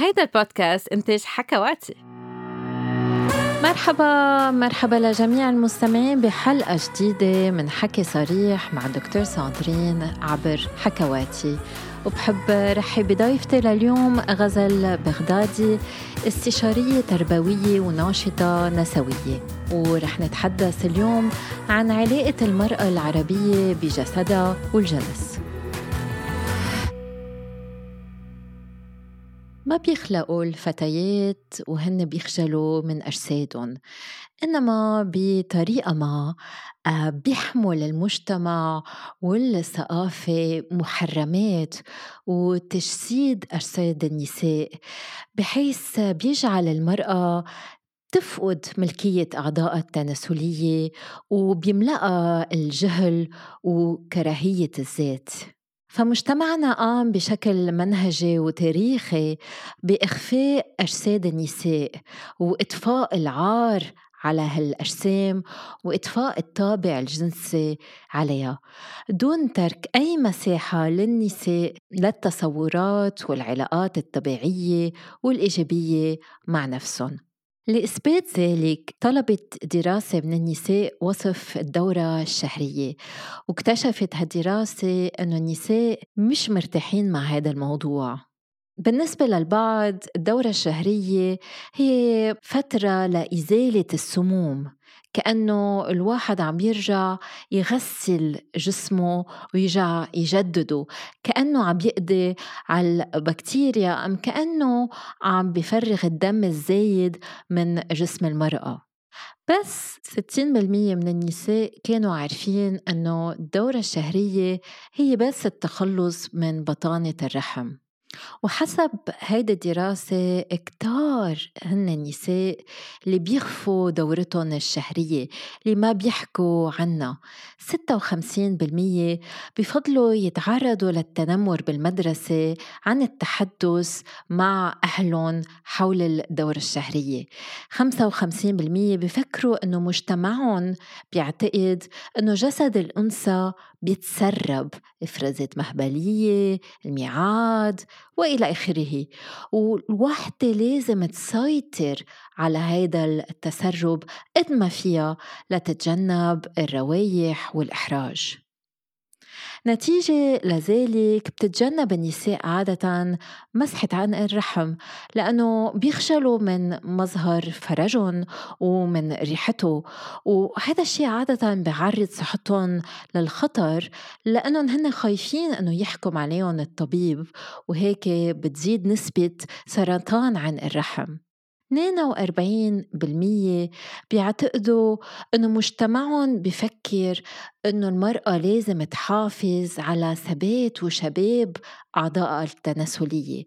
هيدا البودكاست إنتاج حكواتي مرحبا مرحبا لجميع المستمعين بحلقة جديدة من حكي صريح مع دكتور ساندرين عبر حكواتي وبحب رحب بضيفتي لليوم غزل بغدادي استشارية تربوية وناشطة نسوية. ورح نتحدث اليوم عن علاقة المرأة العربية بجسدها والجنس. ما بيخلقوا الفتيات وهن بيخجلوا من أجسادهم إنما بطريقة ما آه، بيحمل المجتمع والثقافة محرمات وتجسيد أجساد النساء بحيث بيجعل المرأة تفقد ملكية أعضائها التناسلية وبيملأها الجهل وكراهية الذات. فمجتمعنا قام بشكل منهجي وتاريخي بإخفاء أجساد النساء وإطفاء العار على هالأجسام وإطفاء الطابع الجنسي عليها. دون ترك أي مساحة للنساء للتصورات والعلاقات الطبيعية والإيجابية مع نفسهم. لإثبات ذلك طلبت دراسة من النساء وصف الدورة الشهرية واكتشفت هالدراسة أنه النساء مش مرتاحين مع هذا الموضوع. بالنسبة للبعض الدورة الشهرية هي فترة لإزالة السموم. كأنه الواحد عم يرجع يغسل جسمه ويرجع يجدده. كأنه عم يقضي على البكتيريا أم كأنه عم بفرغ الدم الزايد من جسم المرأة. بس 60% من النساء كانوا عارفين أنه الدورة الشهرية هي بس التخلص من بطانة الرحم. وحسب هيدي الدراسة كتار هن النساء اللي بيخفوا دورتهم الشهرية اللي ما بيحكوا عنها 56% بفضلوا يتعرضوا للتنمر بالمدرسة عن التحدث مع أهلهم حول الدورة الشهرية. 55% بفكروا أنه مجتمعهم بيعتقد أنه جسد الأنثى بيتسرب إفرازات مهبلية الميعاد وإلى آخره. والوحدة لازم تسيطر على هذا التسرب قد ما فيها لتتجنب الروايح والإحراج. نتيجة لذلك بتتجنب النساء عادة مسحة عن الرحم لأنه بيخجلوا من مظهر فرجهم ومن ريحته. وهذا الشيء عادة بيعرض صحتهم للخطر لأنهم هن خايفين أنه يحكم عليهم الطبيب وهيك بتزيد نسبة سرطان عن الرحم. 42% بيعتقدوا إنه مجتمعهم بفكر إنه المرأة لازم تحافظ على ثبات وشباب أعضائها التناسلية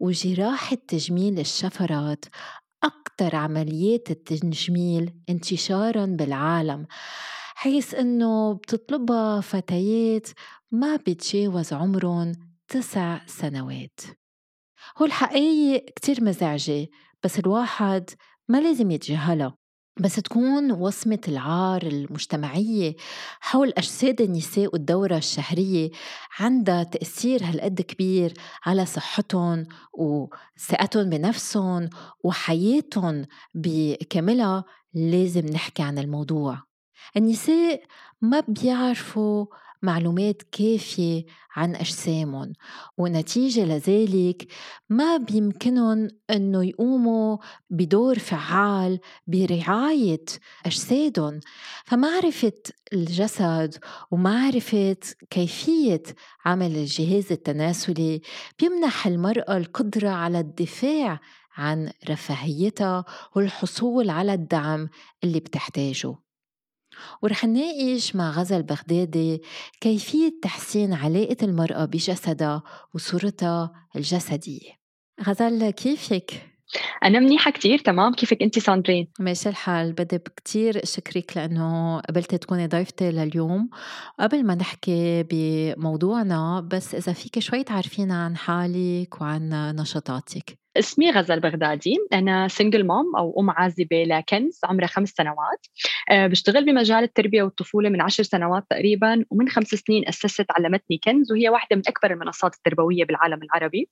وجراحة تجميل الشفرات أكثر عمليات التجميل انتشارا بالعالم حيث إنه بتطلبها فتيات ما بتجاوز عمرهم تسع سنوات. هو الحقيقة كتير مزعجة. بس الواحد ما لازم يتجاهلها. بس تكون وصمة العار المجتمعية حول أجساد النساء والدورة الشهرية عندها تأثير هالقد كبير على صحتهم وثقتهم بنفسهم وحياتهم بكاملها. لازم نحكي عن الموضوع. النساء ما بيعرفوا معلومات كافية عن أجسامهم ونتيجة لذلك ما بيمكنهم أنه يقوموا بدور فعال برعاية أجسادهم. فمعرفة الجسد ومعرفة كيفية عمل الجهاز التناسلي بيمنح المرأة القدرة على الدفاع عن رفاهيتها والحصول على الدعم اللي بتحتاجه. ورح نناقش مع غزل بغدادي كيفية تحسين علاقة المرأة بجسدها وصورتها الجسدية. غزل كيفك؟ أنا منيحة كتير تمام؟ كيفك أنت ساندرين؟ ماشي الحال. بدي كتير شكرك لأنه قبلتي تكوني ضيفتي لليوم. قبل ما نحكي بموضوعنا بس إذا فيك شوي تعرفينا عن حالك وعن نشاطاتك. اسمي غزل بغدادي. أنا single mom أو أم عازبة لكنز عمرها خمس سنوات. أه بشتغل بمجال التربية والطفولة من عشر سنوات تقريبا ومن خمس سنين أسست علمتني كنز وهي واحدة من أكبر المنصات التربوية بالعالم العربي.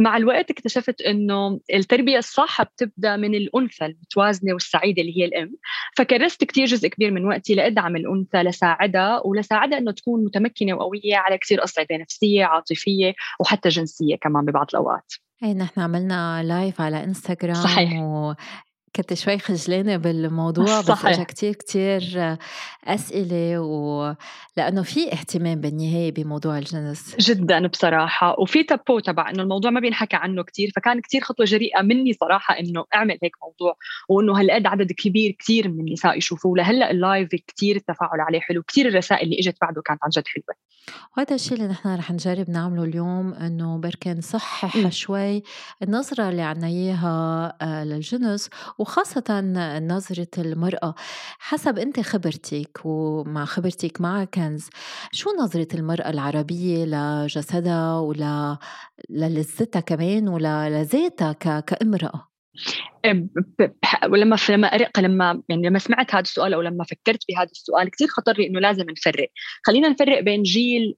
مع الوقت اكتشفت أنه التربية الصح بتبدأ من الأنثى المتوازنة والسعيدة اللي هي الأم. فكرست كتير جزء كبير من وقتي لأدعم الأنثى لساعدها ولساعدها أنه تكون متمكنة وقوية على كثير أصعدة نفسية عاطفية وحتى جنسية كمان ببعض الأوقات. اي نحن عملنا لايف على انستغرام صحيح. و كنت شوي خجلانة بالموضوع بس صحيح اجى كتير كتير أسئلة و... لأنه في اهتمام بالنهاية بموضوع الجنس جدا بصراحة. وفي تابو تبع إنه الموضوع ما بينحكى عنه كثير فكان كثير خطوة جريئة مني صراحة إنه أعمل هيك موضوع وإنه هالقد عدد كبير كثير من النساء يشوفوه. لهلأ اللايف كثير التفاعل عليه حلو كثير الرسائل اللي إجت بعده كانت عن جد حلوة. وهذا الشيء اللي نحن رح نجرب نعمله اليوم إنه بركي نصحح. شوي النظرة اللي عنا إياها آه، للجنس وخاصة نظرة المرأة. حسب أنت خبرتك ومع خبرتك مع كنز شو نظرة المرأة العربية لجسدها ولا للذتها كمان ولا لذاتها ك... كامرأة؟ ولما لما أرق لما يعني لما سمعت هذا السؤال أو لما فكرت بهذا السؤال كثير خطر لي إنه لازم نفرق. خلينا نفرق بين جيل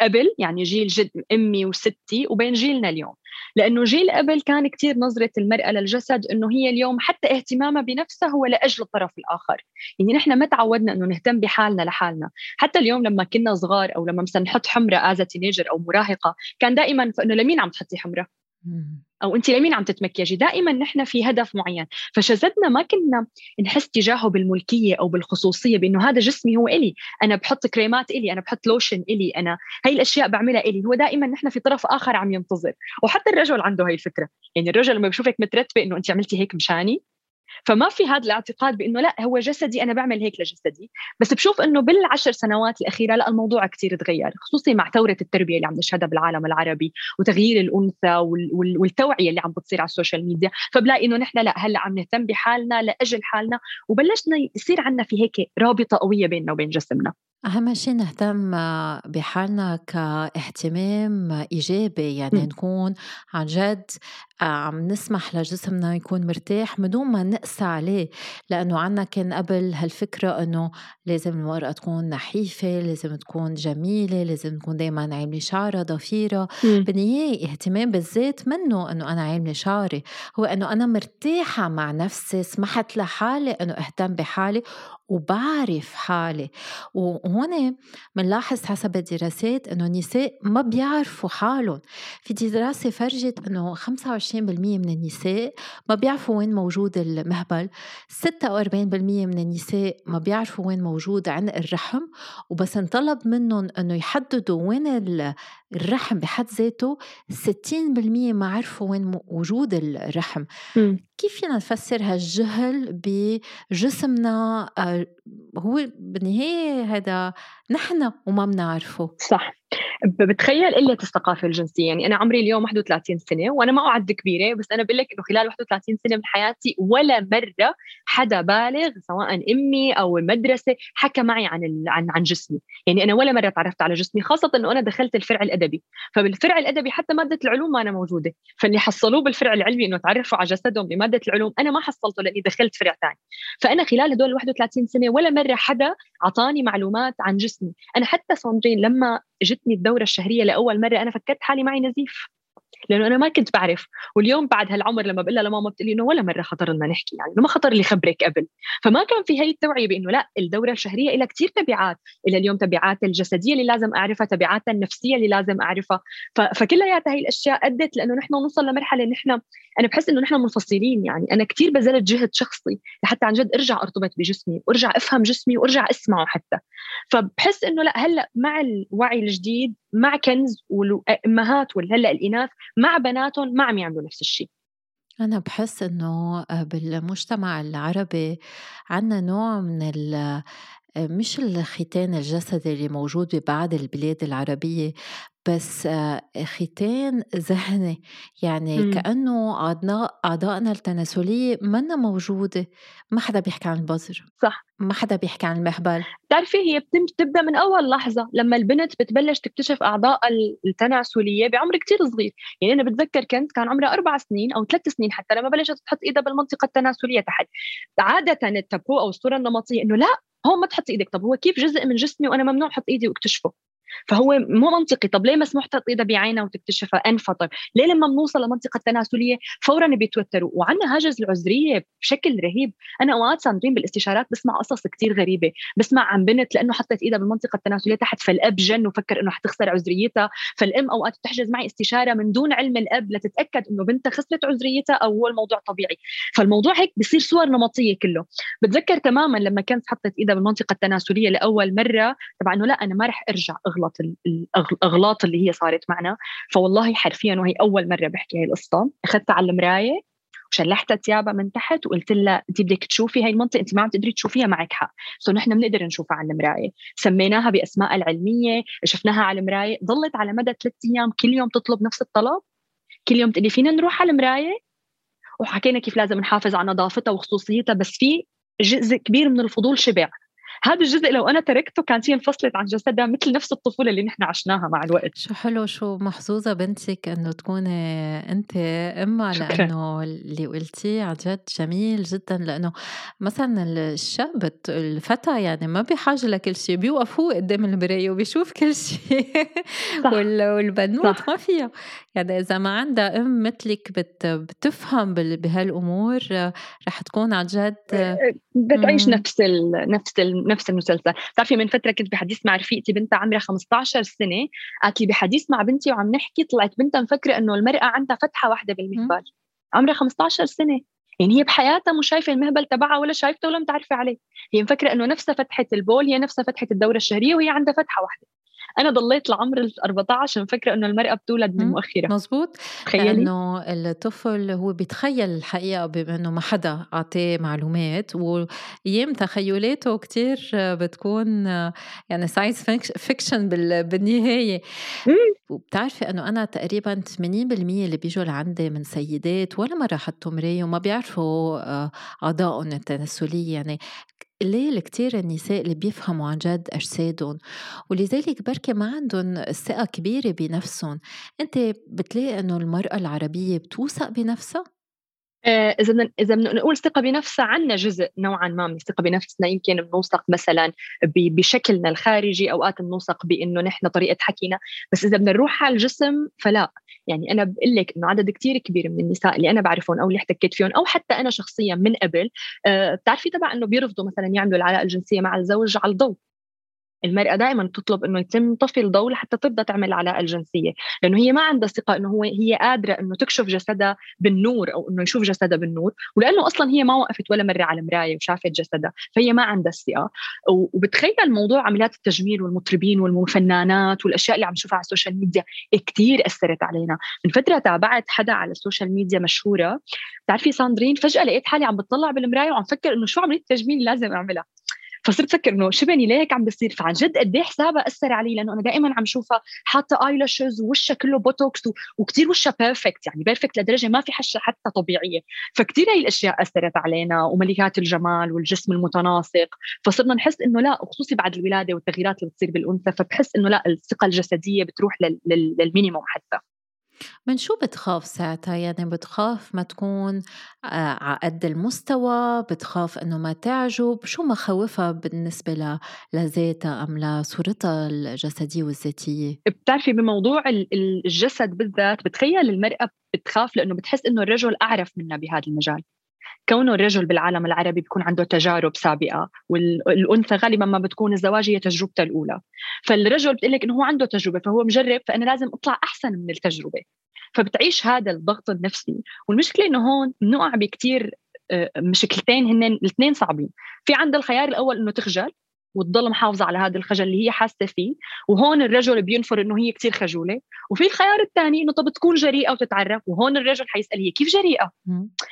قبل يعني جيل جد أمي وستي وبين جيلنا اليوم. لأنه جيل قبل كان كثير نظرة المرأة للجسد إنه هي اليوم حتى اهتمامها بنفسها هو لأجل الطرف الآخر. يعني نحن ما تعودنا إنه نهتم بحالنا لحالنا. حتى اليوم لما كنا صغار أو لما مثلا نحط حمرة as teenager أو مراهقة كان دائما إنه لمين عم تحطي حمرة؟ مم. أو انت لمين عم تتمكيجي دائما نحن في هدف معين. فجسدنا ما كنا نحس تجاهه بالملكية أو بالخصوصية بأنه هذا جسمي هو إلي. أنا بحط كريمات إلي أنا بحط لوشن إلي أنا هاي الأشياء بعملها إلي. هو دائما نحن في طرف آخر عم ينتظر. وحتى الرجل عنده هاي الفكرة. يعني الرجل لما بشوفك مترتبة إنه انت عملتي هيك مشاني فما في هذا الاعتقاد بإنه لا هو جسدي أنا بعمل هيك لجسدي. بس بشوف إنه بالعشر سنوات الأخيرة لا الموضوع كثير تغير خصوصي مع ثورة التربية اللي عم نشهدها بالعالم العربي وتغيير الأنثى وال- وال- والتوعية اللي عم بتصير على ال social media. فبلاقي إنه نحن لا هلأ عم نهتم بحالنا لأجل حالنا وبلشنا يصير عندنا في هيك رابطة قوية بيننا وبين جسمنا. أهم شيء نهتم بحالنا كاهتمام إيجابي يعني م. نكون عن جد عم نسمح لجسمنا يكون مرتاح من دون ما نقسى عليه لأنه عنا كان قبل هالفكرة أنه لازم المرأة تكون نحيفة لازم تكون جميلة لازم تكون دايما عاملة شعرها ضفيرة. بالنهاية اهتمام بالذات منه أنه أنا عاملة شعري هو أنه أنا مرتاحة مع نفسي سمحت لحالي أنه أهتم بحالي وبعرف حالي. وهون بنلاحظ حسب الدراسات إنه النساء ما بيعرفوا حالهم. في دراسة فرجت إنه 25% من النساء ما بيعرفوا وين موجود المهبل 46% من النساء ما بيعرفوا وين موجود عنق الرحم وبس انطلب منهم إنه يحددوا وين ال- الرحم بحد ذاته 60% ما عرفوا وين م- وجود الرحم. مم. كيف فينا نفسر هالجهل بجسمنا؟ آه، هو بالنهاية هذا نحن وما بنعرفه. صح. بتخيل قلة الثقافة الجنسية. يعني أنا عمري اليوم 31 سنة وأنا ما اعد كبيرة بس أنا بقول لك إنه خلال 31 سنة من حياتي ولا مرة حدا بالغ سواء أمي أو المدرسة حكى معي عن ال- عن عن جسمي. يعني أنا ولا مرة تعرفت على جسمي خاصة إنه أنا دخلت الفرع الأدبي. فبالفرع الأدبي حتى مادة العلوم ما أنا موجودة. فاللي حصلوه بالفرع العلمي إنه تعرفوا على جسدهم بمادة العلوم أنا ما حصلته لأني دخلت فرع ثاني. فأنا خلال هدول 31 سنة ولا مرة حدا أعطاني معلومات عن جسمي. أنا حتى ساندرين لما جتني الدورة الشهرية لأول مرة أنا فكرت حالي معي نزيف. لأنه أنا ما كنت بعرف. واليوم بعد هالعمر لما بقول لها لماما بتقول لي إنه ولا مرة خطر لنا نحكي يعني ما خطر لي خبرك قبل. فما كان في هي التوعية بإنه لا الدورة الشهرية لها كثير تبعات. إلى اليوم تبعات الجسدية اللي لازم أعرفها تبعاتها النفسية اللي لازم أعرفها. فكلياتها هي الأشياء أدت لأنه نحن نوصل لمرحلة نحن أنا بحس إنه نحن منفصلين يعني. أنا كثير بذلت جهد شخصي لحتى عن جد أرجع أرتبط بجسمي وأرجع أفهم جسمي وأرجع أسمعه حتى. فبحس إنه لا هلأ مع الوعي الجديد مع كنز والأمهات وهلا الإناث مع بناتهم ما عم يعملوا نفس الشيء أنا بحس إنه بالمجتمع العربي عنا نوع من مش الختان الجسدي اللي موجود ببعض البلاد العربية بس آه، ختان ذهني. يعني م. كأنه أعضائنا التناسلية منا موجودة. ما حدا بيحكي عن البزر صح. ما حدا بيحكي عن المهبل. بتعرفي هي بتبدأ من أول لحظة لما البنت بتبلش تكتشف أعضاء التناسلية بعمر كتير صغير. يعني أنا بتذكر كنت كان عمرها أربع سنين أو ثلاث سنين حتى لما بلشت تحط إيدها بالمنطقة التناسلية تحت. عادة التابو أو الصورة النمطية إنه لا هون ما تحطي إيدك. طب هو كيف جزء من جسمي وأنا ممنوع أحط إيدي وأكتشفه؟ فهو مو منطقي. طب ليه مسموح تحط ايدها بعينها وتكتشفها انفطر ليه لما بنوصل لمنطقة التناسليه فورا بيتوتروا؟ وعندنا هاجس العذرية بشكل رهيب. أنا أوقات ساندرين بالاستشارات بسمع قصص كتير غريبة. بسمع عن بنت لأنه حطت ايدها بالمنطقة التناسليه تحت فالأب جن وفكر إنه حتخسر عذريتها. فالأم أوقات بتحجز معي استشارة من دون علم الأب لتتأكد إنه بنتها خسرت عذريتها أو هو الموضوع طبيعي. فالموضوع هيك بصير صور نمطية كله. بتذكر تماما لما كانت حطت ايدها بالمنطقة التناسليه لأول مرة تبع إنه لا أنا ما رح أرجع. اغلط الاغلاط اللي هي صارت معنا. فوالله حرفيا وهي أول مرة بحكي هاي القصة. اخذتها على المراية وشلحتها ثيابها من تحت وقلت لها انت بدك تشوفي هاي المنطقة انت ما عم تقدري تشوفيها معك حق. سو نحن بنقدر نشوفها على المراية. سميناها باسمائها العلمية شفناها على المراية. ضلت على مدى ثلاث أيام كل يوم تطلب نفس الطلب. كل يوم تقولي فينا نروح على المراية؟ وحكينا كيف لازم نحافظ على نظافتها وخصوصيتها بس في جزء كبير من الفضول شبع. هذا الجزء لو أنا تركته كانت هي انفصلت عن جسدها مثل نفس الطفولة اللي نحن عشناها مع الوقت. شو حلو شو محظوظة بنتك إنه تكوني أنت أمها لأنه اللي قلتيه عن جد جميل جدا لأنه مثلا الشاب الفتى يعني ما بحاجه لكل شيء بيوقف هو قدام المرايه وبيشوف كل شيء والبنوت ما فيها. يعني إذا ما عندها أم مثلك بت بتفهم بهالأمور رح تكون عن جد بتعيش نفس ال نفس نفس المسلسل. بتعرفي من فترة كنت بحديث مع رفيقتي بنتها عمرها 15 سنة قالت لي بحديث مع بنتي وعم نحكي طلعت بنتها مفكرة إنه المرأة عندها فتحة واحدة بالمهبل. عمرها 15 سنة. يعني هي بحياتها مو شايفة المهبل تبعها ولا شايفته ولا متعرفة عليه. هي مفكرة إنه نفسها فتحة البول هي نفسها فتحة الدورة الشهرية وهي عندها فتحة واحدة. أنا ضليت لعمر ال 14 مفكره إنه المرأة بتولد من مؤخرة. مزبوط تخيلي؟ انه الطفل هو بيتخيل الحقيقة بما انه ما حدا أعطاه معلومات وايام تخيلاته كتير بتكون يعني science fiction بالنهاية. وبتعرفي إنه أنا تقريبا 80% اللي بيجوا لعندي من سيدات ولا مرة حطوا مرايه وما بيعرفوا آه، اعضائهم التناسلية. يعني قليل كتير النساء اللي بيفهموا عن جد أجسادهم ولذلك بركي ما عندهم ثقة كبيرة بنفسهم أنت بتلاقي أنه المرأة العربية بتوثق بنفسها؟ آه، إذا بدنا إذا بدنا نقول ثقة بنفسها عنا جزء نوعا ما من الثقه بنفسنا. يمكن بنوثق مثلا بشكلنا الخارجي أوقات بنوثق بإنه نحن طريقة حكينا. بس إذا بدنا نروح على الجسم فلا. يعني أنا بقول لك إنه عدد كتير كبير من النساء اللي أنا بعرفهم أو اللي احتكيت فيهم أو حتى أنا شخصيا من قبل آه، بتعرفي تبع إنه بيرفضوا مثلا يعملوا العلاقة الجنسية مع الزوج على الضوء. المرأة دائما تطلب إنه يتم طفي الضوء لحتى تبدا تعمل العلاقة الجنسية، لأنه هي ما عندها ثقة إنه هو هي قادرة إنه تكشف جسدها بالنور أو إنه يشوف جسدها بالنور، ولأنه أصلا هي ما وقفت ولا مرة على مراية وشافت جسدها، فهي ما عندها الثقة، وبتخيل موضوع عمليات التجميل والمطربين والفنانات والأشياء اللي عم نشوفها على ال social media كثير أثرت علينا، من فترة تابعت حدا على ال social media مشهورة، بتعرفي ساندرين؟ فجأة لقيت حالي عم بتطلع بالمراية وعم فكر إنه شو عملية التجميل لازم أعملها، فصرت أفكر إنه شبني ليه هيك عم بصير فعن جد قد إيه حسابها أثر علي لأنه أنا دائما عم شوفها حاطة eyelashes ووشها كله بوتوكس وكثير وشها perfect يعني perfect لدرجة ما في حشه حتى طبيعية. فكثير هاي الأشياء أثرت علينا وملكات الجمال والجسم المتناسق. فصرنا نحس إنه لا وخصوصي بعد الولادة والتغييرات اللي بتصير بالأنثى فبحس إنه لا الثقة الجسدية بتروح لل minimum حتى. من شو بتخاف ساعتها؟ يعني بتخاف ما تكون آه، على قد المستوى، بتخاف إنه ما تعجب، شو مخاوفها بالنسبة لذاتها أم لصورتها الجسدية والذاتية؟ بتعرفي بموضوع الجسد بالذات بتخيل المرأة بتخاف لأنه بتحس إنه الرجل أعرف منها بهذا المجال. كونه الرجل بالعالم العربي بيكون عنده تجارب سابقة والأنثى غالبا ما بتكون الزواج هي تجربتها الأولى. فالرجل بتقول لك إنه هو عنده تجربة فهو مجرب فأنا لازم أطلع أحسن من التجربة. فبتعيش هذا الضغط النفسي. والمشكلة إنه هون بنقع بكثير آه، مشكلتين هن الاثنين صعبين. في عندها الخيار الأول إنه تخجل وتضل محافظة على هذا الخجل اللي هي حاسة فيه. وهون الرجل بينفر إنه هي كثير خجولة. وفي الخيار الثاني إنه طب تكون جريئة وتتعرف. وهون الرجل حيسأل هي كيف جريئة؟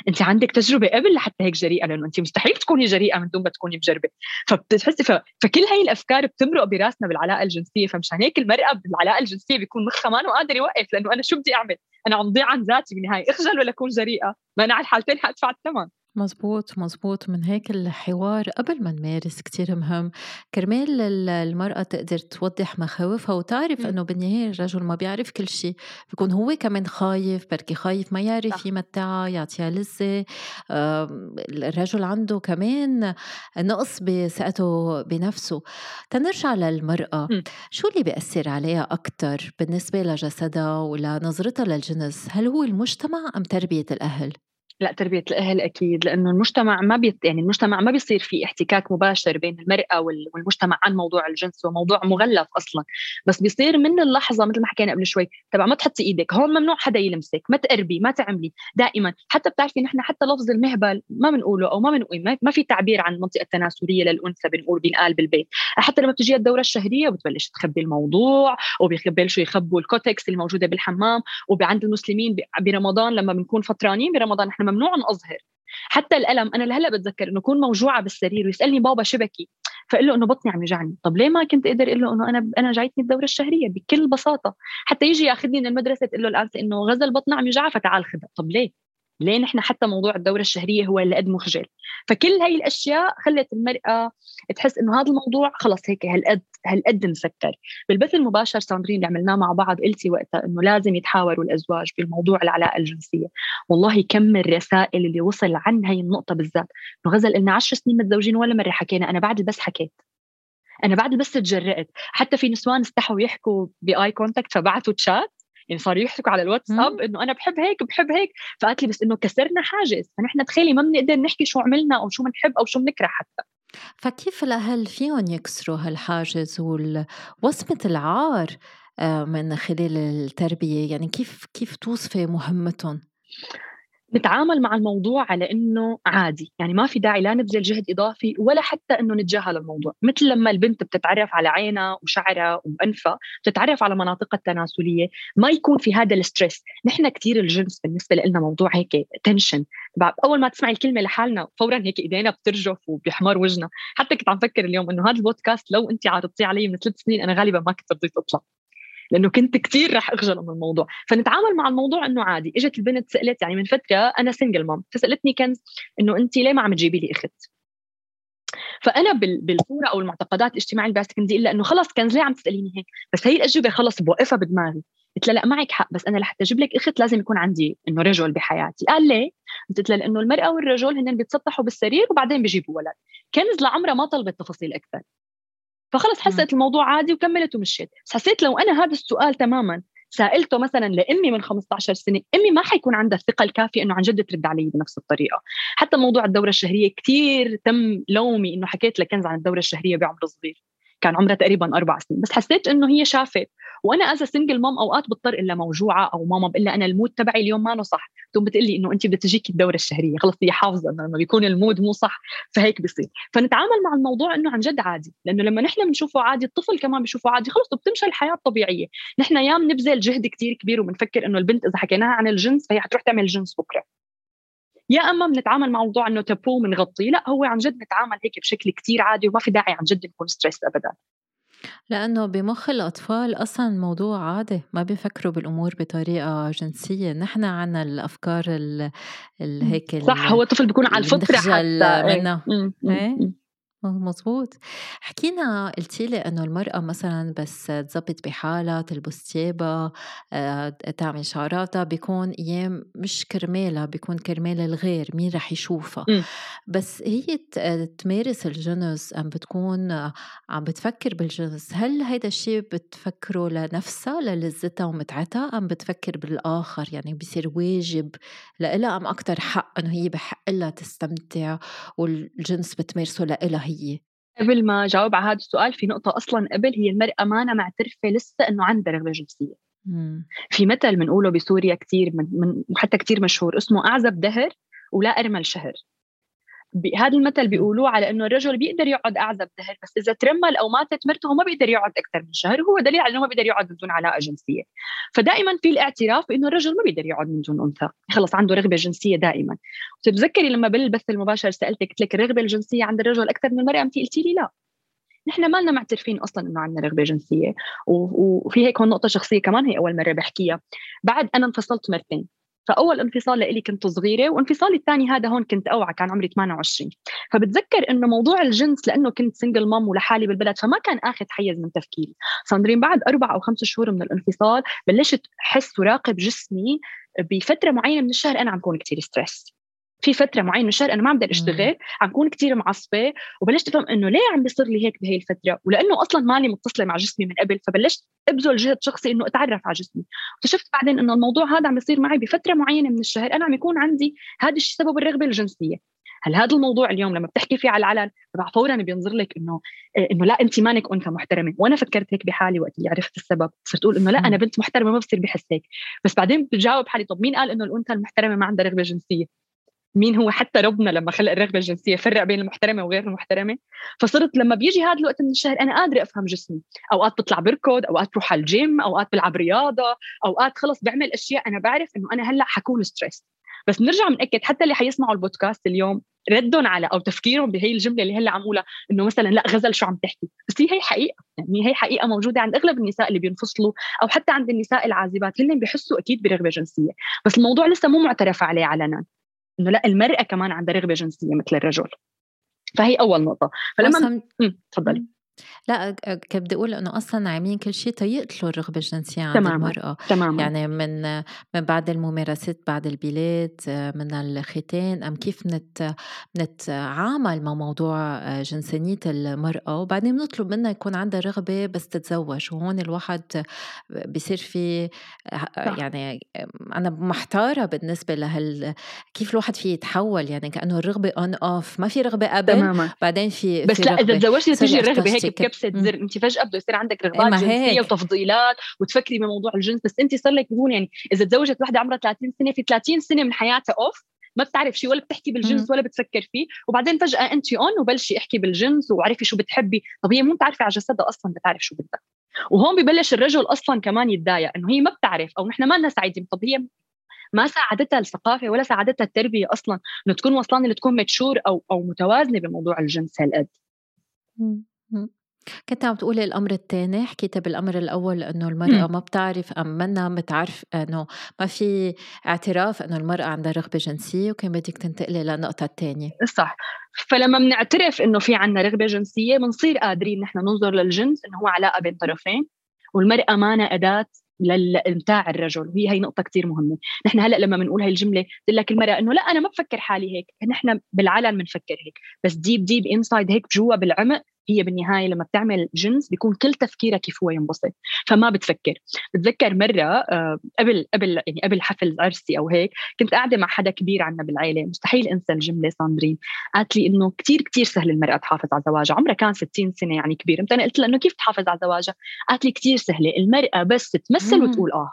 أنت عندك تجربة قبل لحتى هيك جريئة؟ لأنه أنت مستحيل تكوني جريئة من دون ما تكوني مجربه فبتحسي ف... فكل هاي الأفكار بتمرق براسنا بالعلاقة الجنسية. فمشان هيك المرأة بالعلاقة الجنسية بيكون مخها ما قادر يوقف لأنه أنا شو بدي أعمل؟ أنا عم ضيع عن ذاتي بالنهاية. أخجل ولا أكون جريئة؟ ما أنا على الحالتين حادفع الثمن مزبوط مزبوط من هيك الحوار قبل ما نمارس كتير مهم. كرمال المرأة تقدر توضح مخاوفها وتعرف إنه بالنهاية الرجل ما بيعرف كل شيء بيكون هو كمان خايف بركي خايف ما يعرف يمتعها يعطيها لذة. الرجل عنده كمان نقص بثقته بنفسه. تنرجع للمرأة. شو اللي بيأثر عليها أكثر بالنسبة لجسدها ولنظرتها للجنس؟ هل هو المجتمع أم تربية الأهل؟ لا تربية الأهل أكيد لأنه المجتمع ما بيت يعني المجتمع ما بيصير في احتكاك مباشر بين المرأة والمجتمع عن موضوع الجنس وموضوع مغلف أصلا. بس بيصير من اللحظة مثل ما حكينا قبل شوي تبع ما تحطي إيدك هون ممنوع حدا يلمسك ما تقربي ما تعملي. دائما حتى بتعرفي نحن حتى لفظ المهبل ما بنقوله أو ما بنقول ما في تعبير عن المنطقة التناسلية للأنثى بنقول بينقال بالبيت. حتى لما بتجي الدورة الشهرية بتبلش تخبي الموضوع وبيبلشوا يخبوا الكوتكس اللي موجوده بالحمام وعند المسلمين برمضان لما بنكون فطرانين برمضان نحن ممنوع نظهر حتى الألم أنا لهلأ بتذكر إنه اكون موجوعة بالسرير ويسألني بابا شبكي فقل له إنه بطني عم يوجعني. طب ليه ما كنت أقدر أقول له إنه أنا أنا جايتني الدورة الشهرية بكل بساطة. حتى يجي ياخذني من المدرسة تقول له الأنسة إنه غزل بطنها عم يوجعها فتعال خذها طب ليه؟ ليه نحن حتى موضوع الدورة الشهرية هو اللي قد مخجل. فكل هاي الأشياء خلت المرأة تحس إنه هذا الموضوع خلص هيك هالقد هالقد مسكر. بالبث المباشر ساندرين اللي عملناه مع بعض قلتي وقتها إنه لازم يتحاوروا الأزواج بالموضوع العلاقة الجنسية. والله كم الرسائل اللي وصل عن هاي النقطة بالذات. إنه غزل لنا 10 سنين متزوجين ولا مرة حكينا أنا بعد البث حكيت. أنا بعد البث تجرأت. حتى في نسوان استحوا يحكوا ب eye contact فبعثوا تشات يعني صاروا يحكوا على الواتساب إنه أنا بحب هيك بحب هيك. فقالت لي بس إنه كسرنا حاجز. فنحن تخيلي ما بنقدر نحكي شو عملنا أو شو بنحب أو شو بنكره حتى. فكيف الأهل فيهم يكسروا هالحاجز ووصمة العار آه، من خلال التربية؟ يعني كيف كيف توصفي مهمتهم؟ نتعامل مع الموضوع على إنه عادي. يعني ما في داعي لا نبذل جهد إضافي ولا حتى إنه نتجاهل الموضوع. مثل لما البنت بتتعرف على عينها وشعرها وانفها بتتعرف على مناطقها التناسلية ما يكون في هذا ال stress نحن كثير الجنس بالنسبة لنا موضوع هيك tension أول ما تسمعي الكلمة لحالنا فورا هيك إيدينا بترجف وبيحمر وجهنا حتى كنت عم فكر اليوم إنه هذا البودكاست لو انت عرضتيه علي من ثلاث سنين أنا غالبا ما كنت رضيت أطلع. لأنه كنت كثير رح أخجل من الموضوع. فنتعامل مع الموضوع إنه عادي. إجت البنت سألت يعني من فترة أنا single mom فسألتني كنز إنه أنت ليه ما عم تجيبي لي أخت؟ فأنا بالصورة أو المعتقدات الاجتماعية اللي بدي الا انه خلص كنز ليه عم تسأليني هيك؟ بس هي الأجوبة خلص بوقفها بدماغي. قلت لها لا معك حق بس أنا لحتى أجيب لك أخت لازم يكون عندي إنه رجل بحياتي. قال ليه؟ قلت لها لأنه المرأة والرجل هن بيتسطحوا بالسرير وبعدين بيجيبوا ولد. كنز لعمرها ما طلبت تفاصيل أكثر. فخلص حسيت الموضوع عادي وكملت ومشيت. بس حسيت لو أنا هذا السؤال تماما سألته مثلا لأمي من 15 سنة أمي ما حيكون عندها الثقة الكافية إنه عن جد ترد علي بنفس الطريقة. حتى موضوع الدورة الشهرية كثير تم لومي إنه حكيت لكنز عن الدورة الشهرية بعمر صغير. كان عمرها تقريبا أربع سنين. بس حسيت إنه هي شافت وأنا as single mom أوقات بضطر إلا موجوعة أو ماما بقول أنا ال mood تبعي اليوم ما صح. تقوم بتقلي إنه أنت بدها تجيكي الدورة الشهرية. خلص هي حافظة إنه لما بيكون ال mood مو صح فهيك بيصير. فنتعامل مع الموضوع إنه عن جد عادي. لأنه لما نحن بنشوفه عادي الطفل كمان بيشوفه عادي. خلص وبتمشي الحياة الطبيعية. نحن يا بنبذل جهد كتير كبير وبنفكر إنه البنت إذا حكيناها عن الجنس فهي حتروح تعمل جنس بكرة. يا أما بنتعامل مع موضوع إنه تابو بنغطيه. لا هو عن جد نتعامل هيك بشكل كتير عادي وما في داعي عن جد نكون stress ابدا. لأنه بمخ الأطفال أصلا الموضوع عادي ما بيفكروا بالأمور بطريقة جنسية. نحن عنا الأفكار ال هيك صح هو الطفل بيكون على الفطرة حتى. إيه؟ مزبوط حكينا قلتي لي إنه المرأة مثلا بس تزبط بحالها تلبس تيابها آه، تعمل شعراتها بيكون أيام مش كرمالها بيكون كرمال الغير مين رح يشوفها. م. بس هي تمارس الجنس ام بتكون عم بتفكر بالجنس. هل هيدا الشيء بتفكره لنفسها للذتها ومتعتها أم بتفكر بالآخر؟ يعني بصير واجب لإلها أم أكثر حق إنه هي بحق لها تستمتع والجنس بتمارسه لإلها هي؟ قبل ما جاوب على هذا السؤال في نقطة أصلا قبل هي المرأة ما أنا معترفة لسه إنه عندها رغبة جنسية. في مثل بنقوله بسوريا كثير من, من وحتى كثير مشهور اسمه أعزب دهر ولا أرمل شهر. هذا المثل بيقولوه على إنه الرجل بيقدر يقعد أعزب دهر بس إذا ترمل أو ماتت مرته ما بيقدر يقعد أكثر من شهر هو دليل على إنه ما بيقدر يقعد بدون علاقة جنسية. فدائما في الاعتراف بانه الرجل ما بيقدر يقعد من دون أنثى خلص عنده رغبة جنسية دائما. وتتذكري لما بالبث المباشر سألتك قلت لك الرغبة الجنسية عند الرجل أكثر من المرأة؟ انت قلتي لي لا. نحن ما لنا معترفين أصلا إنه عندنا رغبة جنسية وفي هيك هون نقطة شخصية كمان هي أول مرة بحكيها. بعد أنا انفصلت مرتين. فأول انفصال لإلي كنت صغيرة وانفصالي الثاني هذا هون كنت أوعى كان عمري 28 فبتذكر إنه موضوع الجنس لأنه كنت single mom ولحالي بالبلد فما كان آخذ حيز من تفكيري. ساندرين بعد أربع أو خمس شهور من الانفصال بلشت أحس وراقب جسمي بفترة معينة من الشهر أنا عم كون كثير stress في فترة معينة من الشهر أنا ما عم بقدر أشتغل عم كون كثير معصبة وبلشت افهم إنه ليه عم بيصير لي هيك بهي الفترة؟ ولأنه أصلا مالي متصلة مع جسمي من قبل فبلشت أبذل جهد شخصي إنه أتعرف على جسمي. اكتشفت بعدين إنه الموضوع هذا عم يصير معي بفترة معينة من الشهر أنا عم يكون عندي هذا الشيء سبب الرغبة الجنسية. هل هذا الموضوع اليوم لما بتحكي فيه على العلن تبع فورا بينظر لك إنه إيه، إنه لا انت مانك أنثى محترمة. وأنا فكرت هيك بحالي وقت اللي عرفت السبب صرت أقول إنه لا أنا بنت محترمة ما بصير بحس هيك. بس بعدين بجاوب حالي طب مين قال إنه الأنثى المحترمة ما عندها رغبة جنسية؟ مين هو حتى ربنا لما خلق الرغبة الجنسية فرق بين المحترمة وغير المحترمة. فصرت لما بيجي هذا الوقت من الشهر أنا قادرة أفهم جسمي. أوقات بطلع بركض أوقات بروح على الجيم أوقات بلعب رياضة أوقات خلص بعمل أشياء أنا بعرف إنه أنا هلأ حكون stress بس بنرجع بنأكد حتى اللي حيسمعوا البودكاست اليوم ردهم على أو تفكيرهم بهي الجملة اللي هلأ عم أقولها إنه مثلا لأ غزل شو عم تحكي؟ بس هي هي حقيقة يعني هي حقيقة موجودة عند أغلب النساء اللي بينفصلوا أو حتى عند النساء العازبات هن بيحسوا أكيد برغبة جنسية. بس الموضوع لسه مو معترف عليه علنا. إنه لا المرأة كمان عندها رغبة جنسية مثل الرجل. فهي أول نقطة. فلما تفضلي. لا كنت بدي أقول إنه أصلا عاملين كل شيء تيقتلوا الرغبه الجنسيه عند تماما. المرأة تماما. يعني من من بعد الممارسات بعد البلاد من الختان أم كيف نت نتعامل مع موضوع جنسانيه المرأة وبعدين بنطلب منها يكون عندها رغبة بس تتزوج وهون الواحد بصير في يعني أنا محتارة بالنسبة لهال كيف الواحد فيه يتحول يعني كأنه الرغبة on off ما في رغبة قبل تماما. بعدين في بس في لا إذا تزوجتي تيجي الرغبة هيك بكبسه زر انت فجأة بده يصير عندك رغبات جنسيه هيك. وتفضيلات وتفكري بموضوع الجنس بس انت صار لك بقول يعني إذا تزوجت وحده عمرها 30 سنة في 30 سنة من حياتها off ما بتعرف شيء ولا بتحكي بالجنس ولا بتفكر فيه وبعدين فجأة انت on وبلشي احكي بالجنس وعرفي شو بتحبي. طب هي مو بتعرفي على جسدها أصلا بتعرف شو بدها. وهون ببلش الرجل أصلا كمان يتضايق إنه هي ما بتعرف أو نحن ما لنا سعيدين طب هي ما ساعدتها الثقافة ولا ساعدتها التربية أصلا إنه تكون وصلانة لتكون متشور أو أو متوازنة بموضوع الجنس هالقد. كنت عم تقولي الأمر الثاني حكيتي بالأمر الأول إنه المرأة ما بتعرف أم منا بتعرف إنه ما في اعتراف إنه المرأة عندها رغبة جنسية وكان بدك تنتقلي للنقطة الثانية صح. فلما بنعترف إنه في عنا رغبة جنسية بنصير قادرين نحن ننظر للجنس إنه هو علاقة بين طرفين والمرأة مانا أداة للإمتاع الرجل. وهي هي نقطة كثير مهمة. نحن هلأ لما بنقول هاي الجملة بتقول لك المرأة إنه لا أنا ما بفكر حالي هيك. نحن بالعلن بنفكر هيك. بس deep deep inside هيك جوا بالعمق هي بالنهاية لما بتعمل جنس بيكون كل تفكيرها كيف هو ينبسط فما بتفكر. بتذكر مرة آه، قبل قبل يعني قبل حفل عرسي أو هيك كنت قاعدة مع حدا كبير عنا بالعائله مستحيل أنسى الجملة ساندرين. قالت لي إنه كثير كثير سهل المرأة تحافظ على زواجها. عمرها كان 60 سنة يعني كبير أنا قلت لها إنه كيف تحافظ على زواجها؟ قالت لي كثير سهلة المرأة بس تمثل وتقول آه.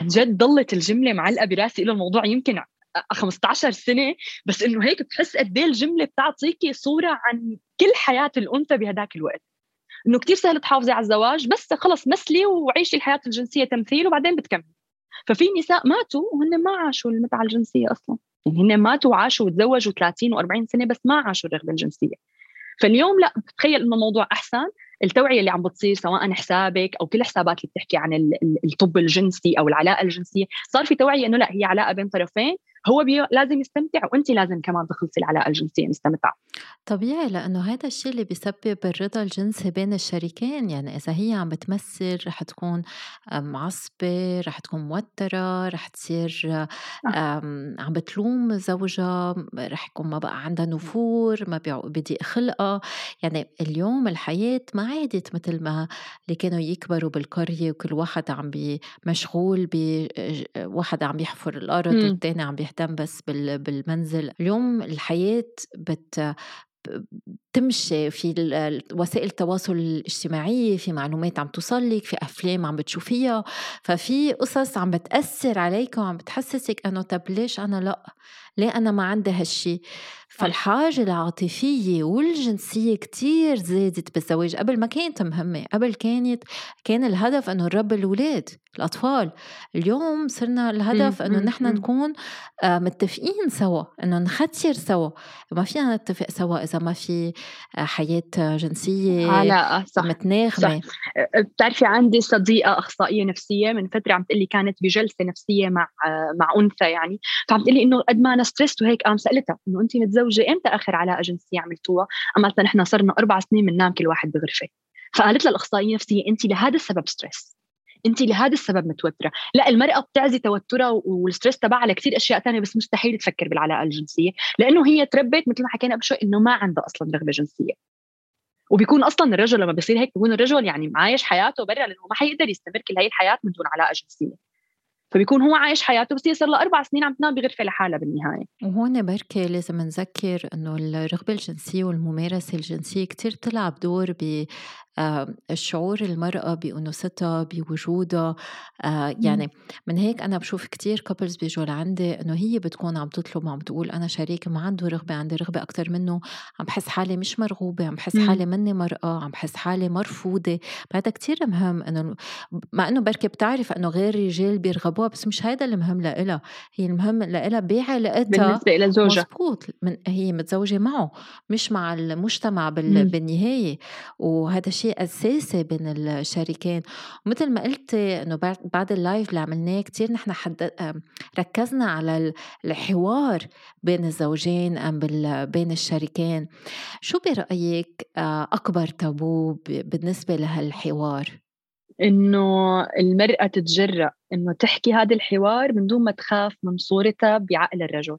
عن جد ضلت الجملة معلقة براسي له الموضوع يمكن 15 سنة بس إنه هيك بتحس قد إيه الجملة بتعطيكي صورة عن كل حياة الأنثى بهداك الوقت. إنه كتير سهل تحافظي على الزواج بس خلص مثلي وعيشي الحياة الجنسية تمثيل وبعدين بتكملي. ففي نساء ماتوا وهن ما عاشوا المتعة الجنسية أصلا. يعني هن ماتوا وعاشوا وتزوجوا 30 و40 سنة بس ما عاشوا الرغبة الجنسية. فاليوم لا بتخيل إنه الموضوع أحسن. التوعية اللي عم بتصير سواء حسابك أو كل حسابات اللي بتحكي عن الطب الجنسي أو العلاقة الجنسية صار في توعية إنه لا هي علاقة بين طرفين. هو بي لازم يستمتع وانت لازم كمان تخلصي العلاقة الجنسية مستمتعة. طبيعي لأنه هذا الشيء اللي بيسبب الرضا الجنسي بين الشريكين يعني إذا هي عم بتمثل رح تكون معصبه رح تكون موترة رح تصير عم بتلوم زوجها رح يكون ما بقى عندها نفور ما بضيق خلقها يعني اليوم الحياة ما عادت مثل ما اللي كانوا يكبروا بالقرية وكل واحد عم مشغول بواحد عم يحفر الأرض والثاني عم بيهتم بس بالمنزل. اليوم الحياة بت تمشي في وسائل التواصل الاجتماعي في معلومات عم توصلك في أفلام عم بتشوفيها. ففي قصص عم بتأثر عليك وعم بتحسسك أنه طب ليش أنا لأ؟ ليه أنا ما عندي هالشي؟ فالحاجة العاطفية والجنسية كتير زادت بالزواج. قبل ما كانت مهمة قبل كانت كان الهدف أنه نربي الأولاد الأطفال. اليوم صرنا الهدف أنه نحن نكون آه، متفقين سوا أنه نختير سوا. ما فينا نتفق سوا إذا ما في آه، حياة جنسية علاقة صح متناغمة. آه، بتعرفي عندي صديقة أخصائية نفسية من فترة عم تقلي كانت بجلسة نفسية مع مع أنثى يعني. فعم تقلي إنه قد ما stress وهيك قام سألتها إنه أنت متزوجة إمتى آخر علاقة جنسية عملتوها؟ قالت نحن صرنا أربع سنين بننام كل واحد بغرفة. فقالت لها الأخصائية النفسية أنت لهذا السبب stress انت لهذا السبب متوترة. لا المرأة بتعزي توترها وال stress تبعها على كثير أشياء ثانية بس مستحيل تفكر بالعلاقة الجنسية لأنه هي تربت مثل ما حكينا قبل شوي إنه ما عندها أصلا رغبة جنسية. وبيكون أصلا الرجل لما بيصير هيك بيكون الرجل يعني معايش حياته برا لأنه ما حيقدر يستمر كل هي الحياة من دون علاقة جنسية. فبيكون هو عايش حياته بس هي صار لها أربع سنين عم تنام بغرفة لحالها بالنهاية. وهون بركي لازم نذكر إنه الرغبة الجنسية والممارسة الجنسية كتير تلعب دور ب الشعور المرأة بأنوثتها بوجودها آه، يعني من هيك أنا بشوف كتير كابلز بيجوا لعندي إنه هي بتكون عم تطلب وعم تقول أنا شريكي ما عنده رغبة عندي رغبة أكتر منه عم بحس حالي مش مرغوبة عم بحس حالي مني مرأة عم بحس حالي مرفوضة هذا كتير مهم إنه مع إنه بركي بتعرف إنه غير رجال بيرغبوها بس مش هيدا المهم لإلها هي المهم لإلها بعلاقتها بالنسبة إلى زوجها. مزبوط من هي متزوجة معه مش مع المجتمع بالنهاية وهذا شيء أساسي بين الشريكين ومثل ما قلتي إنه بعد اللايف اللي عملناه كتير نحن حد ركزنا على الحوار بين الزوجين أم بين الشريكين شو برأيك آه، أكبر تابو بالنسبة لهالحوار؟ إنه المرأة تتجرأ إنه تحكي هذا الحوار من دون ما تخاف من صورتها بعقل الرجل.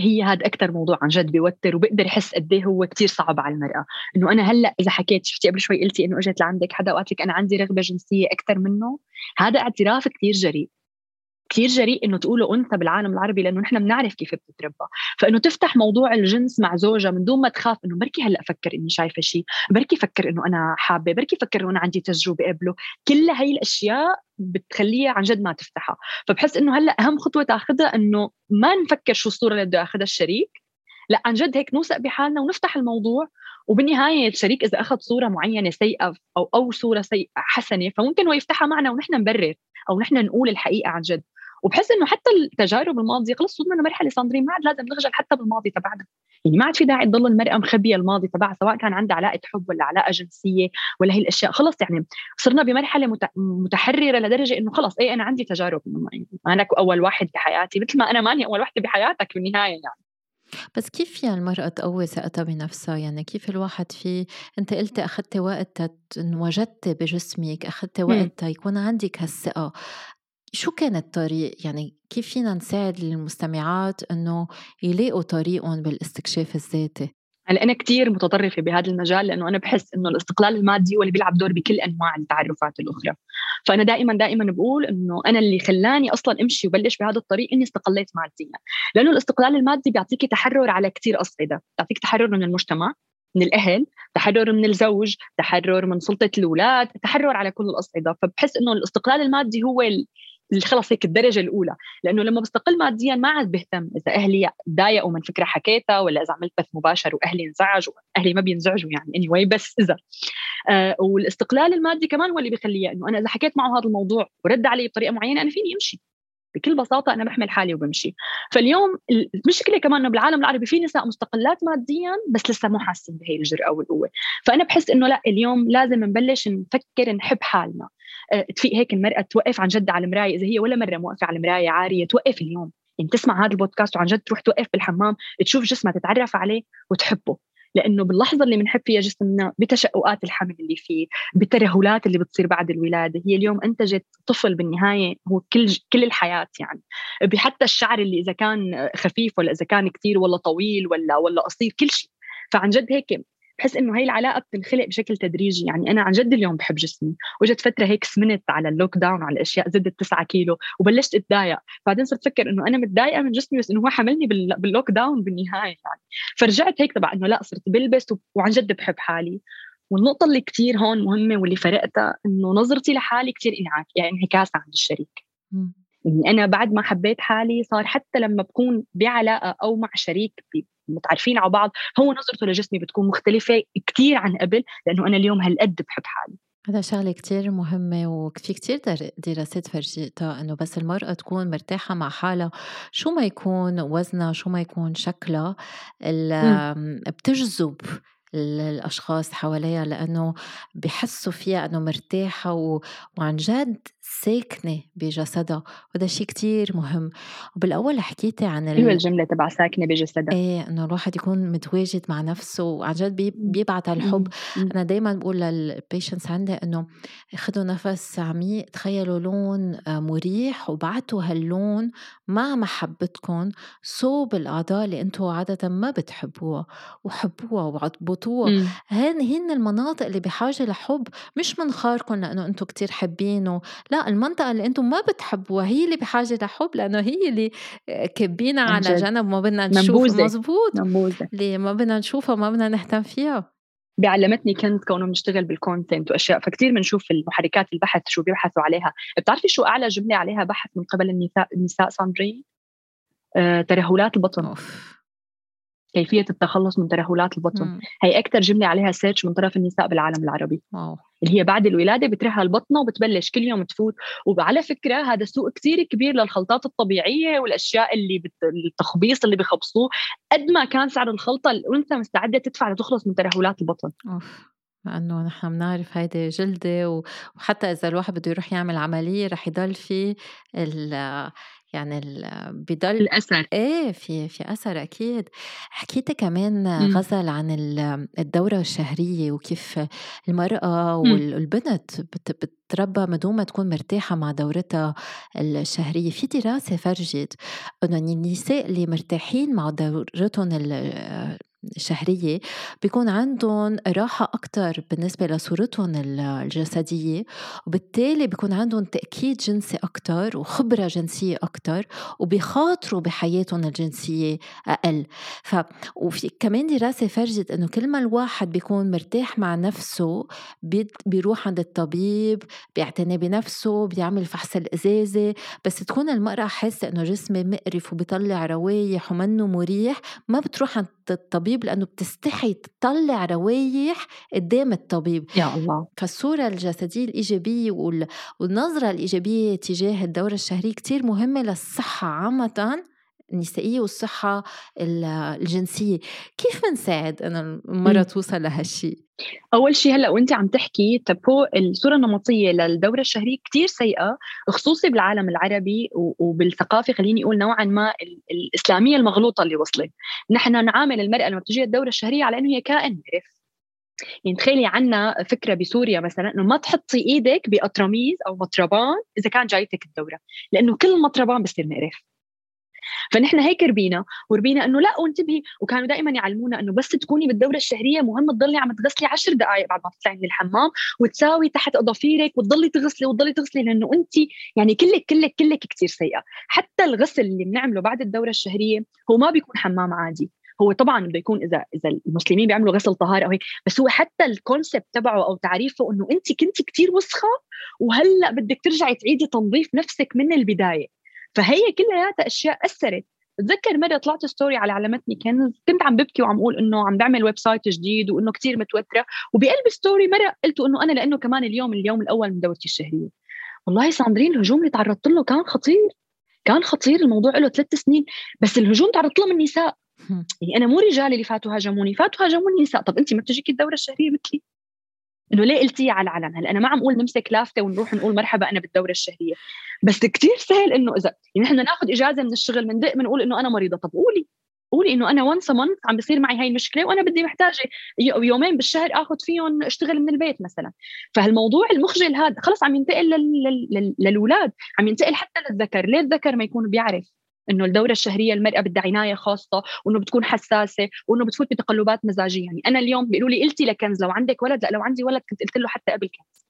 هي هذا أكثر موضوع عن جد بيوتر وبقدر يحس قد إيه هو كثير صعب على المرأة. إنه أنا هلأ إذا حكيت شفتي قبل شوي قلتي إنه إجت لعندك حدا وقالت لك أنا عندي رغبة جنسية أكثر منه؟ هذا اعتراف كثير جريء. كثير جريء إنه تقولوا أنثى بالعالم العربي لأنه نحن بنعرف كيف بتتربى. فإنه تفتح موضوع الجنس مع زوجها من دون ما تخاف إنه بركي هلأ فكر إني شايفة شيء بركي فكر إنه أنا حابة بركي فكر إنه أنا عندي تجربة قبله. كل هاي الأشياء بتخليها عن جد ما تفتحها. فبحس إنه هلأ أهم خطوة تأخذها إنه ما نفكر شو الصورة اللي بده يأخذها الشريك. لأ عن جد هيك نوثق بحالنا ونفتح الموضوع. وبالنهاية الشريك إذا أخذ صورة معينة سيئة أو أو صورة سيئة حسنة فممكن هو يفتحها معنا ونحن نبرر أو نحن نقول الحقيقة عن جد. وبحس إنه حتى التجارب الماضية خلص وصلنا لمرحله صندرين ما عاد لازم نخجل حتى بالماضي تبعنا. يعني ما عاد في داعي تضل المرأة مخبية الماضي تبعها سواء كان عندها علاقة حب ولا علاقة جنسية ولا هي الأشياء. خلص يعني صرنا بمرحلة متحررة لدرجة إنه خلص اي أنا عندي تجارب. أنا أول واحد بحياتي مثل ما أنا ماني أول وحده بحياتك بالنهايه يعني. بس كيف فيها المرأة تقوي ثقتها بنفسها؟ يعني كيف الواحد في أنت قلتي أخذتي وقت وجدتي بجسمك أخذتي وقت يكون عندك هالثقة. شو كان الطريق؟ يعني كيف فينا نساعد المستمعات إنه يلاقوا طريقهم بالاستكشاف الذاتي؟ هلأ أنا كثير متطرفة بهذا المجال لأنه أنا بحس إنه الاستقلال المادي هو اللي بيلعب دور بكل أنواع التعرفات الأخرى. فأنا دائما دائما بقول إنه أنا اللي خلاني أصلا أمشي وبلش بهذا الطريق إني استقليت ماديا. لأنه الاستقلال المادي بيعطيكي تحرر على كثير أصعدة. بيعطيك تحرر من المجتمع من الأهل تحرر من الزوج تحرر من سلطة الأولاد تحرر على كل الأصعدة. فبحس إنه الاستقلال المادي هو خلص هيك الدرجة الأولى. لأنه لما بستقل ماديا ما عاد بهتم إذا أهلي تضايقوا من فكرة حكيتها ولا إذا عملت بث مباشر وأهلي انزعجوا. أهلي ما بينزعجوا يعني اني anyway بس إذا. آه والاستقلال المادي كمان هو اللي بيخليه إنه أنا إذا حكيت معه هذا الموضوع ورد علي بطريقة معينة أنا فيني أمشي. بكل بساطة أنا بحمل حالي وبمشي. فاليوم المشكلة كمان إنه بالعالم العربي في نساء مستقلات ماديا بس لسه مو حاسين بهي الجرأة والقوة. فأنا بحس إنه لا اليوم لازم نبلش نفكر نحب حالنا. أه تفيق هيك المرأة توقف عن جد على المراية إذا هي ولا مرة موقفة على المراية عارية توقف اليوم. يعني تسمع هذا البودكاست وعن جد تروح توقف بالحمام تشوف جسمها تتعرف عليه وتحبه. لأنه باللحظة اللي بنحب فيها جسمنا بتشققات الحمل اللي فيه بالترهلات اللي بتصير بعد الولادة. هي اليوم أنتجت طفل بالنهاية هو كل كل الحياة يعني. بحتى الشعر اللي إذا كان خفيف ولا إذا كان كثير ولا طويل ولا ولا قصير كل شيء. فعن جد هيك بحس إنه هي العلاقة بتنخلق بشكل تدريجي. يعني أنا عن جد اليوم بحب جسمي. وجت فترة هيك سمنت على ال lockdown على الاشياء زدت 9 كيلو وبلشت أتضايق. بعدين صرت أفكر إنه أنا متضايقة من جسمي بس إنه هو حملني بال lockdown بالنهاية يعني. فرجعت هيك تبع إنه لا صرت بلبس وعن جد بحب حالي. والنقطة اللي كتير هون مهمة واللي فرقتها إنه نظرتي لحالي كتير يعني انعكاس عند الشريك. يعني أنا بعد ما حبيت حالي صار حتى لما بكون بعلاقة أو مع شريك متعرفين على بعض هو نظرته لجسمي بتكون مختلفة كتير عن قبل لأنه أنا اليوم هالقد بحب حالي. هذا شغلة كتير مهمة وفي كتير دراسات فرجتها إنه بس المرأة تكون مرتاحة مع حالها. شو ما يكون وزنها شو ما يكون شكلها بتجذب الأشخاص حواليها لأنه بحسوا فيها أنه مرتاحة و... وعن جد ساكنة بجسدها وهذا شيء كتير مهم. وبالأول حكيتي عن ال... الجملة تبع ساكنة بجسدها. إيه إنه الواحد يكون متواجد مع نفسه وعن جد بي... بيبعت الحب. أنا دائما بقول لل patients عندي إنه خذوا نفس عميق تخيلوا لون آه، مريح وبعتوا هاللون مع محبتكم. صوب الاعضاء اللي أنتم عادة ما بتحبوها وحبوها وعبطوها هن هن المناطق اللي بحاجة لحب مش منخاركم لأنه أنتم كتير حابينه. لا المنطقة اللي أنتم ما بتحبوها هي اللي بحاجة لحب لأنه هي اللي كبينا على جنب ما بدنا نشوف مزبوط اللي ما بدنا نشوفها ما بدنا نهتم فيها. بعلمتني كنت كونه بنشتغل بال content وأشياء فكتير بنشوف المحركات البحث شو بيبحثوا عليها. بتعرفي شو أعلى جملة عليها بحث من قبل النساء النساء ساندرين آه، ترهلات البطن. أوف. كيفية التخلص من ترهلات البطن مم. هي أكثر جملة عليها search من طرف النساء بالعالم العربي wow. اللي هي بعد الولادة بترهل بطنها وبتبلش كل يوم تفوت وعلى فكرة هذا سوق كثير كبير للخلطات الطبيعية والأشياء اللي بت... التخبيص اللي بخبصوه قد ما كان سعر الخلطة الأنثى مستعدة تدفع لتخلص من ترهلات البطن أوف. لأنه نحن بنعرف هيدي جلدة وحتى إذا الواحد بده يروح يعمل عملية رح يضل في يعني بضل الأثر. إيه في في أثر أكيد. حكيتي كمان م. غزل عن الدورة الشهرية وكيف المرأة والبنت بتربى من دون ما تكون مرتاحة مع دورتها الشهرية. في دراسة فرجت أنه النساء اللي مرتاحين مع دورتهم الشهرية بيكون عندهم راحة أكتر بالنسبة لصورتهم الجسدية وبالتالي بيكون عندهم تأكيد جنسي أكتر وخبرة جنسية أكتر وبيخاطروا بحياتهم الجنسية أقل. ف وفي كمان دراسة فرجت إنه كل ما الواحد بيكون مرتاح مع نفسه بيروح عند الطبيب بيعتني بنفسه بيعمل فحص الإزازة بس تكون المرأة حاسة إنه جسمي مقرف وبيطلع روايح ومنه مريح ما بتروح عند الطبيب لأنه بتستحي تطلع روايح قدام الطبيب. يا الله. فالصورة الجسدية الإيجابية والنظرة الإيجابية تجاه الدورة الشهرية كتير مهمة للصحة عامة. النسائية والصحة الجنسية. كيف بنساعد أن المرأة توصل لهالشيء؟ أول شيء هلأ وانت عم تحكي طب هو الصورة النمطية للدورة الشهرية كثير سيئة خصوصي بالعالم العربي وبالثقافة خليني أقول نوعا ما الإسلامية المغلوطة اللي وصلت. نحن نعامل المرأة لما بتجي الدورة الشهرية على إنه هي كائن مقرف يعني تخيلي عنا فكرة بسوريا مثلا إنه ما تحطي إيدك بقطرميز أو مطربان إذا كان جايتك الدورة لأنه كل مطربان بصير مقرف فنحن هيك ربينا وربينا إنه لا وانتبهي وكانوا دائما يعلمونا إنه بس تكوني بالدوره الشهرية مهم تضلي عم تغسلي عشر دقائق بعد ما تطلعي من الحمام وتساوي تحت أظافيرك وتضلي تغسلي وتضلي تغسلي لأنه انت يعني كلك كلك كلك كثير سيئة. حتى الغسل اللي بنعمله بعد الدوره الشهرية هو ما بيكون حمام عادي. هو طبعا بده يكون إذا إذا المسلمين بيعملوا غسل طهارة أو هيك بس هو حتى ال concept تبعه أو تعريفه إنه انت كنت كثير وسخة وهلأ بدك ترجعي تعيدي تنظيف نفسك من البداية. فهي كلياتها أشياء أثرت. بتذكر مرة طلعت story على علامتني كنز كنت عم ببكي وعم أقول إنه عم بعمل website جديد وإنه كثير متوترة. وبقلب story مرة قلت إنه أنا لأنه كمان اليوم اليوم الأول من دورتي الشهرية. والله ساندرين الهجوم اللي تعرضت له كان خطير. كان خطير الموضوع له ثلاث سنين. بس الهجوم تعرضت له من نساء. يعني أنا مو رجال اللي فاتوا هاجموني. فاتوا هاجموني نساء. طب انت ما بتجيك الدورة الشهرية مثلي؟ إنه ليه قلتيها على العلن؟ هلأ أنا ما عم أقول نمسك لافتة ونروح نقول مرحبا أنا بالدورة الشهرية. بس كتير سهل إنه إذا يعني نحن ناخذ إجازة من الشغل من دق بنقول إنه أنا مريضة. طب قولي قولي إنه أنا مانث عم بيصير معي هاي المشكلة وأنا بدي محتاجة يومين بالشهر آخذ فيهم أشتغل من البيت مثلا. فهالموضوع المخجل هذا خلص عم ينتقل لل... لل... للأولاد عم ينتقل حتى للذكر. ليه الذكر ما يكون بيعرف؟ إنه الدورة الشهرية المرأة بدها عناية خاصة وإنه بتكون حساسة وإنه بتفوت بتقلبات مزاجية. يعني أنا اليوم بيقولوا لي قلتي لكنز لو عندك ولد لأ لو عندي ولد كنت قلت له حتى قبل كنز.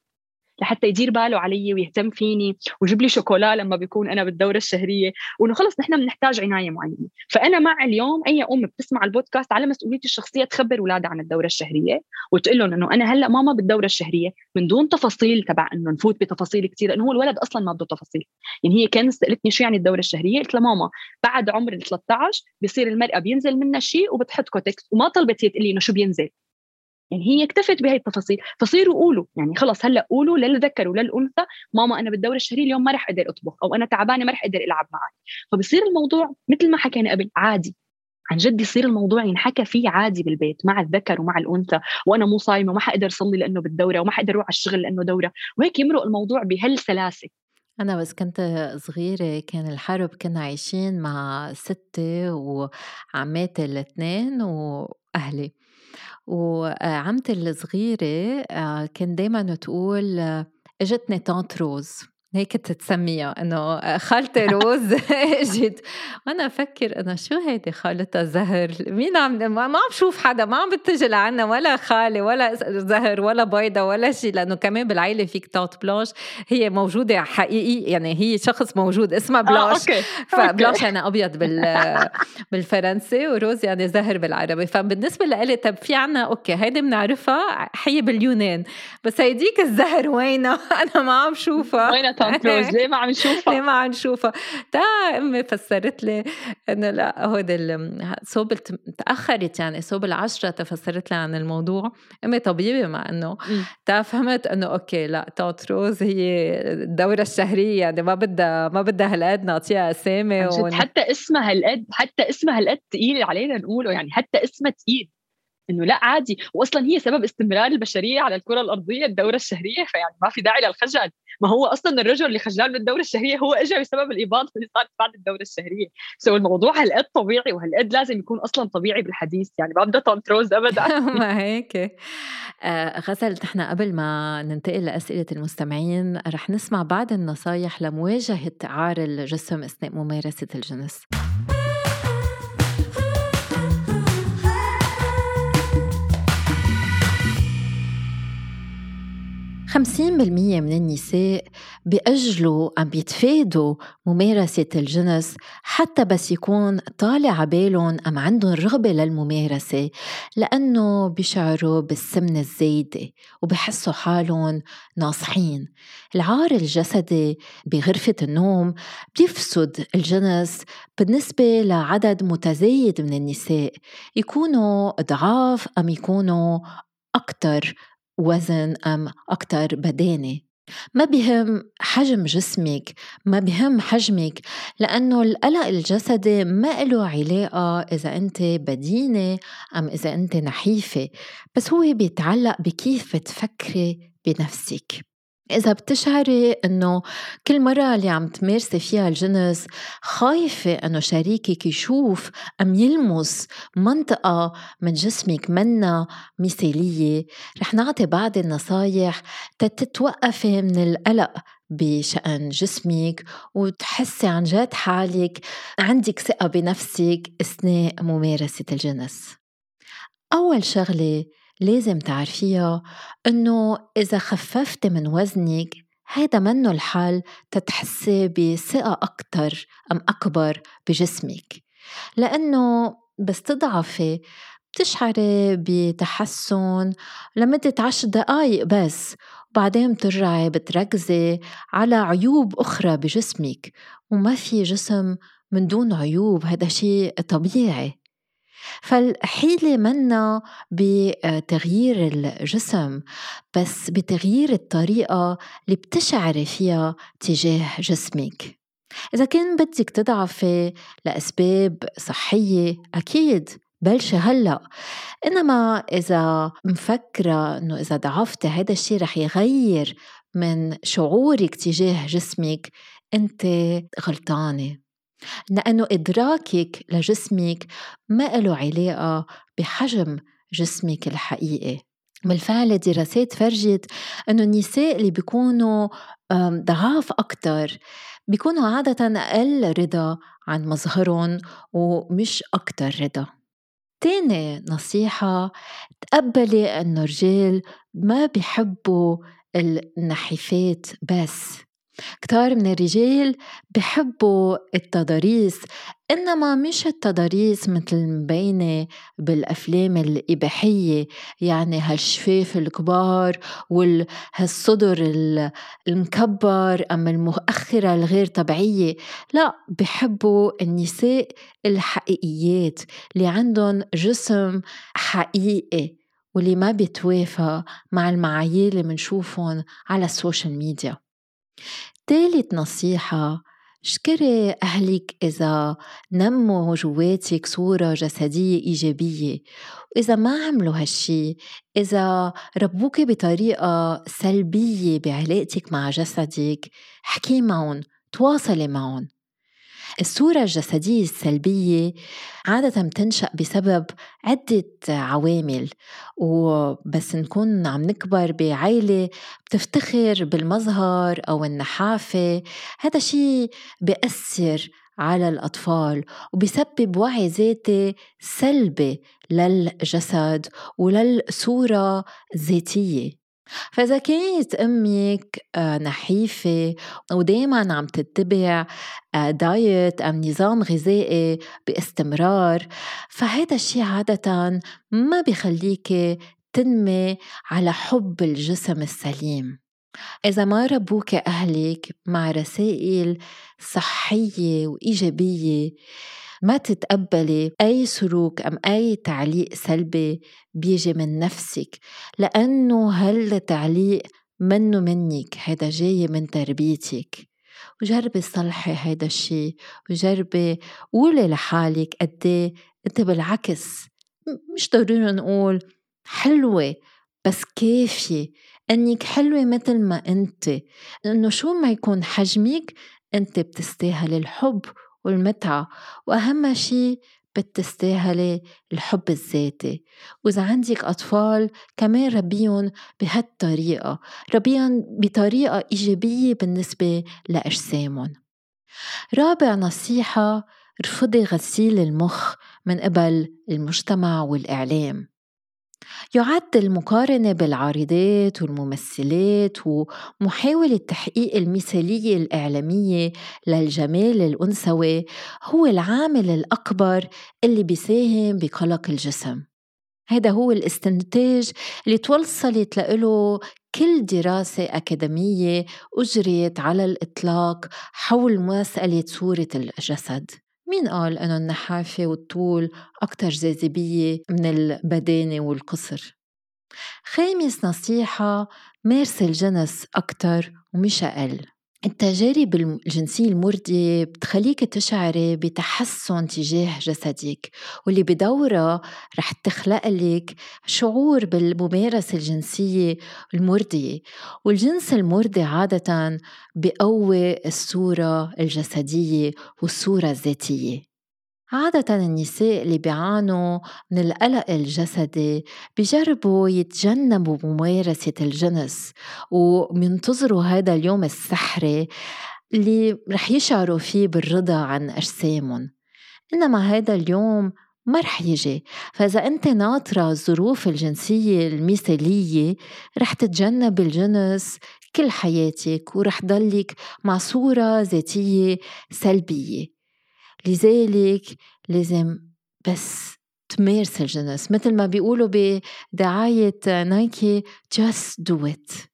لحتى يدير باله علي ويهتم فيني ويجيب لي شوكولا لما بيكون أنا بالدورة الشهرية. وإنه خلص نحن بنحتاج عناية معينة. فأنا مع اليوم أي أم بتسمع البودكاست على مسؤوليتي الشخصية تخبر أولادها عن الدورة الشهرية وتقول لهم إنه أنا هلأ ماما بالدورة الشهرية من دون تفاصيل تبع إنه نفوت بتفاصيل كثير لأنه هو الولد أصلا ما بده تفاصيل. يعني هي كانت سألتني شو يعني الدورة الشهرية؟ قلت لها ماما بعد عمر ال 13 بصير المرأة بينزل منها شيء وبتحط كوتكس وما طلبت هي تقول لي إنه شو بينزل. يعني هي اكتفت بهي التفاصيل. فصيروا قولوا. يعني خلص هلأ قولوا للذكر وللانثى ماما أنا بالدوره الشهريه اليوم ما رح أقدر أطبخ أو أنا تعبانة ما رح أقدر ألعب معك. فبصير الموضوع مثل ما حكينا قبل عادي. عن جد يصير الموضوع ينحكى فيه عادي بالبيت مع الذكر ومع الأنثى. وأنا مو صايمة وما حقدر أصلي لأنه بالدورة وما حقدر أروح على الشغل لأنه دورة. وهيك يمرق الموضوع بهالسلاسة. أنا بس كنت صغيرة كان الحرب كنا عايشين مع ستي وعماتي الاثنين وأهلي. وعمتي الصغيرة آه، كان دايما تقول آه، إجتني tante Rose. هيك تسميها إنه خالتي روز اجت وأنا أفكر انه شو هيدي خالتها زهر؟ مين عم ما عم شوف حدا ما عم بتجي لعنا ولا خالي ولا زهر ولا بيضة ولا شيء لأنه كمان بالعائله فيك tante Blanche هي موجودة حقيقي يعني هي شخص موجود اسمها Blanche. آه، ف Blanche يعني أبيض بال بالفرنسي و rose يعني زهر بالعربي. فبالنسبة لإلي طب في عنا أوكي هيدي بنعرفها حي باليونان. بس هيديك الزهر وينها؟ أنا ما عم شوفها. وينها ك Rose ليه ما عم نشوفها؟ ليه ما عم نشوفها؟ تا أمي فسرت لي إنه لا هود صوب تأخرت يعني صوب العشرة تفسرت لي عن الموضوع. أمي طبيبة مع إنه تا فهمت إنه okay لا تاوت روز هي الدورة الشهرية يعني ما بدها ما بدها هالقد نعطيها أسامي ون... حتى اسمها هالقد حتى اسمها هالقد ثقيل علينا نقوله يعني حتى اسمها ثقيل إنه لا عادي. واصلا هي سبب استمرار البشرية على الكرة الأرضية الدورة الشهرية فيعني ما في داعي للخجل. ما هو أصلا الرجل اللي خجلان من الدورة الشهرية هو اجى بسبب الاباضه اللي صارت بعد الدورة الشهرية. so الموضوع هالقد طبيعي وهالقد لازم يكون أصلا طبيعي بالحديث. يعني ما بدها تنتروز ابدا. ما هيك. آه غزل نحن قبل ما ننتقل لأسئلة المستمعين رح نسمع بعض النصايح لمواجهة عار الجسم أثناء ممارسة الجنس. 50% من النساء بيأجلوا عم بيتفادوا ممارسة الجنس حتى بس يكون طالع عبالهم أم عندهم رغبة للممارسة لأنه بيشعروا بالسمنة الزايدة وبحسوا حالهم ناصحين. العار الجسدي بغرفة النوم بيفسد الجنس بالنسبة لعدد متزايد من النساء يكونوا ضعاف أم يكونوا أكثر وزن أم أكتر بدانة ما بهم حجم جسمك ما بهم حجمك لأنه القلق الجسدي ما له علاقة إذا أنت بدينة أم إذا أنت نحيفة بس هو بيتعلق بكيف بتفكري بنفسك. إذا بتشعري إنه كل مرة اللي عم تمارسي فيها الجنس خايفة إنه شريكك يشوف أم يلمس منطقة من جسمك منا مثالية رح نعطي بعض النصايح تتوقفي من القلق بشأن جسمك وتحسي عن جد حالك عندك ثقة بنفسك أثناء ممارسة الجنس. أول شغلة لازم تعرفيها إنه إذا خففتي من وزنك هيدا منه الحل تتحسي بثقة أكتر أم أكبر بجسمك. لأنه بس تضعفي بتشعري بتحسن لمدة عشر دقايق بس وبعدين بترجعي بتركزي على عيوب أخرى بجسمك وما في جسم من دون عيوب هذا شيء طبيعي. فالحيلة منا بتغيير الجسم بس بتغيير الطريقة اللي بتشعري فيها تجاه جسمك. إذا كان بدك تضعفي لأسباب صحية أكيد بلشي هلأ. إنما إذا مفكرة إنه إذا ضعفتي هذا الشيء رح يغير من شعورك تجاه جسمك أنت غلطانة. لأنه إدراكك لجسمك ما له علاقة بحجم جسمك الحقيقي. بالفعل دراسات فرجت إنه النساء اللي بيكونوا ضعاف أكثر بيكونوا عادة أقل رضا عن مظهرهم ومش أكتر رضا. تاني نصيحة تقبلي أنه الرجال ما بيحبوا النحيفات بس. كتار من الرجال بحبوا التضاريس إنما مش التضاريس مثل مبينة بالأفلام الإباحية يعني هالشفاف الكبار وهالصدر المكبر أما المؤخرة الغير طبيعية لا بحبوا النساء الحقيقيات اللي عندهم جسم حقيقي واللي ما بيتوافى مع المعايير اللي منشوفهم على السوشيال ميديا. تالت نصيحة اشكري أهلك إذا نموا جواتك صورة جسدية إيجابية وإذا ما عملوا هالشي إذا ربوك بطريقة سلبية بعلاقتك مع جسدك احكي معهم تواصلي معهم. الصورة الجسدية السلبية عادة بتنشأ بسبب عدة عوامل وبس نكون عم نكبر بعائلة بتفتخر بالمظهر أو النحافة. هذا شيء بيأثر على الأطفال وبيسبب وعي ذاتي سلبي للجسد وللصورة الذاتية. فإذا كانت أمك آه، نحيفة ودايما عم تتبع آه، دايت أم نظام غذائي باستمرار فهذا الشيء عادة ما بخليك تنمي على حب الجسم السليم. إذا ما ربوك أهلك مع رسائل صحية وإيجابية ما تتقبلي أي سلوك أم أي تعليق سلبي بيجي من نفسك لأنه هالتعليق منه منك؟ هيدا جاي من تربيتك. وجربي صلحي هيدا الشي وجربي قولي لحالك قدي أنت بالعكس مش ضروري نقول حلوة بس كافية. إنك حلوة مثل ما أنت. لأنه شو ما يكون حجمك أنت بتستاهل الحب والمتعة وأهم شي بتستاهلي الحب الذاتي. وإذا عندك أطفال كمان ربيهم بهالطريقة. ربيهم بطريقة إيجابية بالنسبة لأجسامهم. رابع نصيحة رفضي غسيل المخ من قبل المجتمع والإعلام. يعد المقارنة بالعارضات والممثلات ومحاولة تحقيق المثالية الإعلامية للجمال الأنثوي هو العامل الأكبر اللي بيساهم بقلق الجسم. هذا هو الاستنتاج اللي توصلت له كل دراسة أكاديمية أجريت على الإطلاق حول مسألة صورة الجسد. مين قال أنه النحافة والطول أكتر جاذبية من البدانة والقصر؟ خامس نصيحة مارسي الجنس أكتر ومش أقل التجارب الجنسية المرضية بتخليك تشعري بتحسن تجاه جسدك واللي بدورها رح تخلق لك شعور بالممارسة الجنسية المرضية. والجنس المرضي عادة بقوي الصورة الجسدية والصورة الذاتية. عادة النساء اللي بيعانوا من القلق الجسدي بيجربوا يتجنبوا ممارسة الجنس وبينتظروا هذا اليوم السحري اللي رح يشعروا فيه بالرضا عن أجسامهم. إنما هذا اليوم ما رح يجي. فإذا أنت ناطرة الظروف الجنسية المثالية رح تتجنب الجنس كل حياتك ورح ضلك مع صورة ذاتية سلبية. لذلك لازم بس تمارس الجنس مثل ما بيقولوا بدعاية نايكي just do it.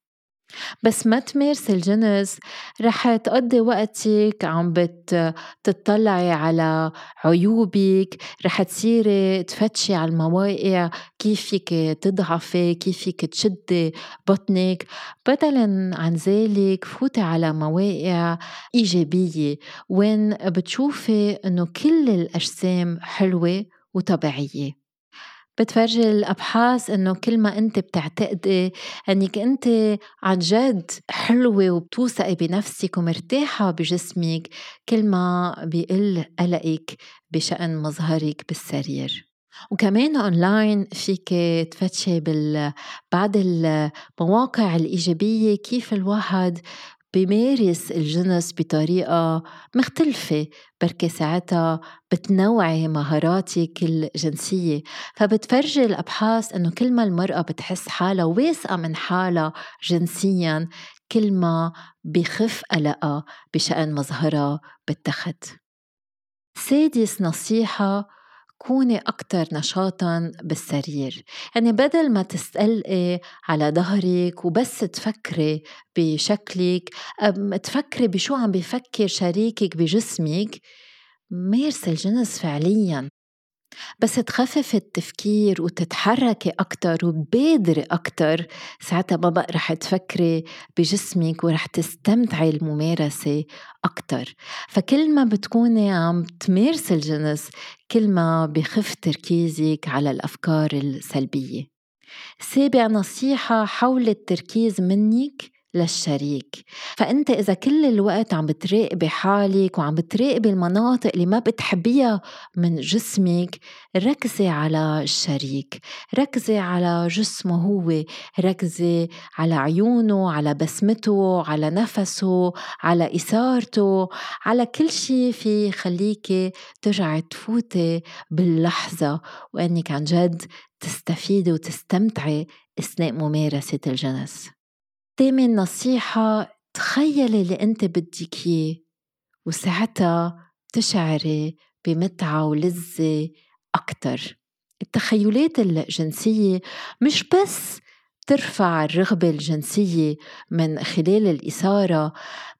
بس ما تمارس الجنس. رح تقضي وقتك عم بتطلعي على عيوبك. رح تصيري تفتشي على المواقع. كيف فيك تضعفي؟ كيف فيك تشدي بطنك؟ بدلا عن ذلك فوتي على مواقع إيجابية. وين بتشوفي إنه كل الأجسام حلوة وطبيعية. بتفرجي الأبحاث إنه كل ما أنت بتعتقدي إنك أنت عن جد حلوة وبتوثقي بنفسك ومرتاحة بجسمك كل ما بيقل قلقك بشأن مظهرك بالسرير. وكمان اونلاين فيك تفتشي بال بعض المواقع الإيجابية كيف الواحد بيمارس الجنس بطريقة مختلفة بركي ساعتها بتنوعي مهاراتك الجنسية فبتفرجي الأبحاث أنه كل ما المرأة بتحس حالها واثقة من حالها جنسيا كل ما بخف قلقها بشأن مظهرها بالتخت. سادس نصيحة كوني أكتر نشاطا بالسرير. يعني بدل ما تستقلقي على ظهرك وبس تفكري بشكلك تفكري بشو عم بفكر شريكك بجسمك مارسي الجنس فعليا. بس تخففي التفكير وتتحركي أكتر وتبادري أكتر ساعتها ما بقى رح تفكري بجسمك ورح تستمتعي الممارسة أكتر. فكل ما بتكوني عم تمارسي الجنس كل ما بخف تركيزك على الأفكار السلبية. سابع نصيحة حول التركيز منك. للشريك. فأنت إذا كل الوقت عم بتراقبي حالك وعم بتراقبي المناطق اللي ما بتحبيها من جسمك ركزي على الشريك ركزي على جسمه هو ركزي على عيونه على بسمته على نفسه على إثارته على كل شيء في خليكي ترجعي تفوتي باللحظة وأنك عن جد تستفيدي وتستمتعي أثناء ممارسة الجنس. تامن نصيحة تخيلي اللي أنت بدك إياه وساعتها تشعري بمتعة ولذة أكتر. التخيلات الجنسية مش بس ترفع الرغبة الجنسية من خلال الإثارة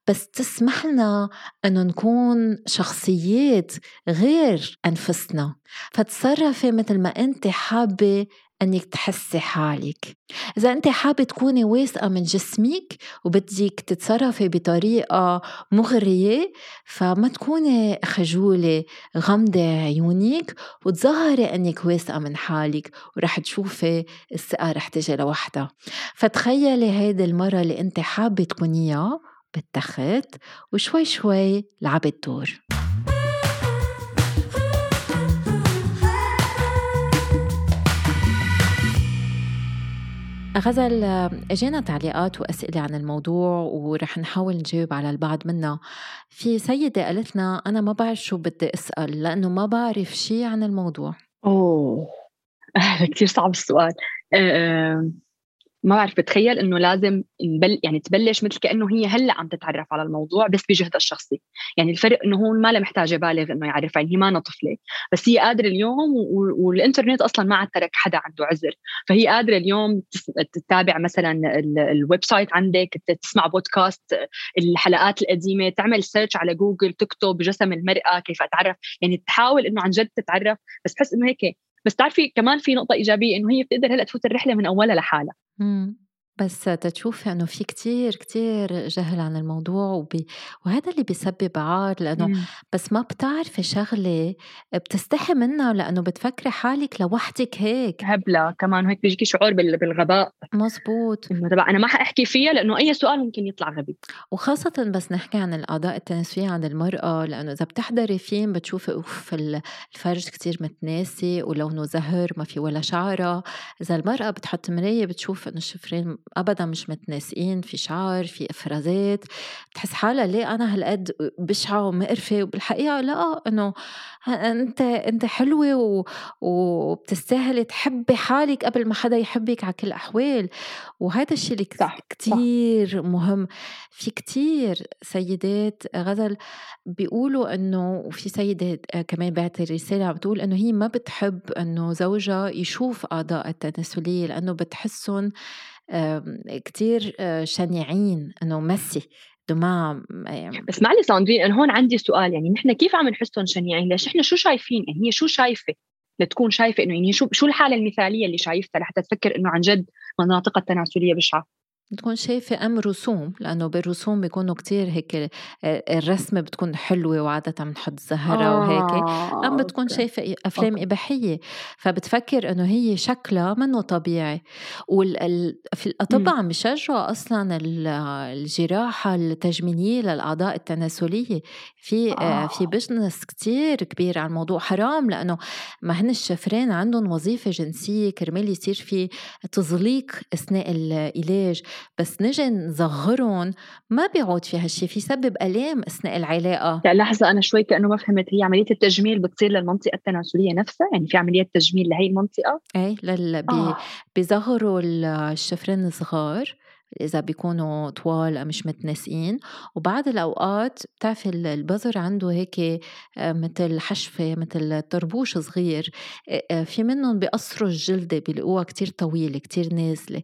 بس تسمح لنا أنه نكون شخصيات غير أنفسنا. فتصرفي مثل ما أنت حابة إنك تحسي حالك. إذا أنت حابة تكوني واثقة من جسمك وبدك تتصرفي بطريقة مغرية فما تكوني خجولة غمضي عيونك وتظهري إنك واثقة من حالك ورح تشوفي الثقة رح تجي لوحدها. فتخيلي هيدي المرة اللي أنت حابة تكونيها بالتخت وشوي شوي لعبت دور. غزل اجينا تعليقات وأسئلة عن الموضوع ورح نحاول نجاوب على البعض منها في سيدة قالت لنا أنا ما بعرف شو بدي أسأل لأنه ما بعرف شيء عن الموضوع. أوه. كثير صعب السؤال. ما بعرف بتخيل إنه لازم نبل يعني تبلش مثل كأنه هي هلأ عم تتعرف على الموضوع بس بجهدها الشخصي. يعني الفرق إنه هون ما لها محتاجة بالغ إنه يعرفها يعني هي ما طفلة بس هي قادرة اليوم والإنترنت أصلا ما عاد ترك حدا عنده عذر. فهي قادرة اليوم تتابع مثلا ال website عندك تسمع بودكاست الحلقات القديمة تعمل search على جوجل تكتب جسم المرأة كيف أتعرف. يعني تحاول إنه عن جد تتعرف بس بحس إنه هيك. بس تعرفي كمان في نقطة إيجابية إنه هي بتقدر هلأ تفوت الرحلة من أولها لحالها. 嗯。بس تتشوفي إنه في كتير كتير جهل عن الموضوع وبي وهذا اللي بيسبب عار لأنه مم. بس ما بتعرفي شغلة بتستحي منها لأنه بتفكري حالك لوحدك هيك. هبلة كمان هيك بيجيكي شعور بالغباء. مزبوط. إنه تبع أنا ما حأحكي فيها لأنه أي سؤال ممكن يطلع غبي. وخاصة بس نحكي عن الأعضاء التناسلية عند المرأة لأنه إذا بتحضري فيلم بتشوفي أوف الفرج كتير متناسي ولونه زهر ما في ولا شعرة. إذا المرأة بتحط مراية بتشوف إنه الشفرين ابدا مش متناسقين في شعر في إفرازات بتحس حالها ليه أنا هالقد بشعة ومقرفة وبالحقيقة لا إنه أنت أنت حلوة و... وبتستاهلي تحبي حالك قبل ما حدا يحبك على كل الأحوال وهذا الشيء اللي صح. كتير صح. مهم في كتير سيدات غزل بيقولوا إنه وفي سيده كمان بعتت رساله عم بتقول إنه هي ما بتحب إنه زوجها يشوف اعضاء التناسلية لأنه بتحسهم كتير آه، شنيعين إنه مسي. ما بس معلش ساندرين أنا هون عندي سؤال يعني نحن كيف عم نحسهم شنيعين؟ ليش إحنا شو شايفين؟ يعني هي شو شايفة؟ لتكون شايفة إنه يعني شو شو الحالة المثالية اللي شايفتها لحتى تفكر إنه عن جد مناطقها التناسلية بشعة؟ بتكون شايفة أم رسوم لأنه بالرسوم بيكونوا كتير هيك الرسمة بتكون حلوة وعادة بنحط زهرة آه وهيك أم بتكون okay. شايفة أفلام okay. إباحية فبتفكر إنه هي شكلها منه طبيعي وال في الأطباء عم بيشجعوا أصلا الجراحة التجميلية للأعضاء التناسلية في آه. في business كتير كبير على الموضوع حرام لأنه ما هن الشفرين عندهم وظيفة جنسية كرمال يصير في تزليق أثناء العلاقة بس نجي نصغرهم ما بيعود في هالشي في سبب الام أثناء العلاقة. لا لحظة أنا شوي كأنه ما فهمت هي عملية التجميل بتصير للمنطقة التناسلية نفسها؟ يعني في عملية تجميل لهي المنطقة؟ إيه لل... بي... آه. بيصغروا الشفرين الصغار إذا بيكونوا طوال أو مش متناسقين. وبعض الأوقات بتعرفي البذر عنده هيك آه، مثل حشفة مثل طربوش صغير آه، في منهم بيقصروا الجلدة بيلاقوها كتير طويلة كتير نازلة.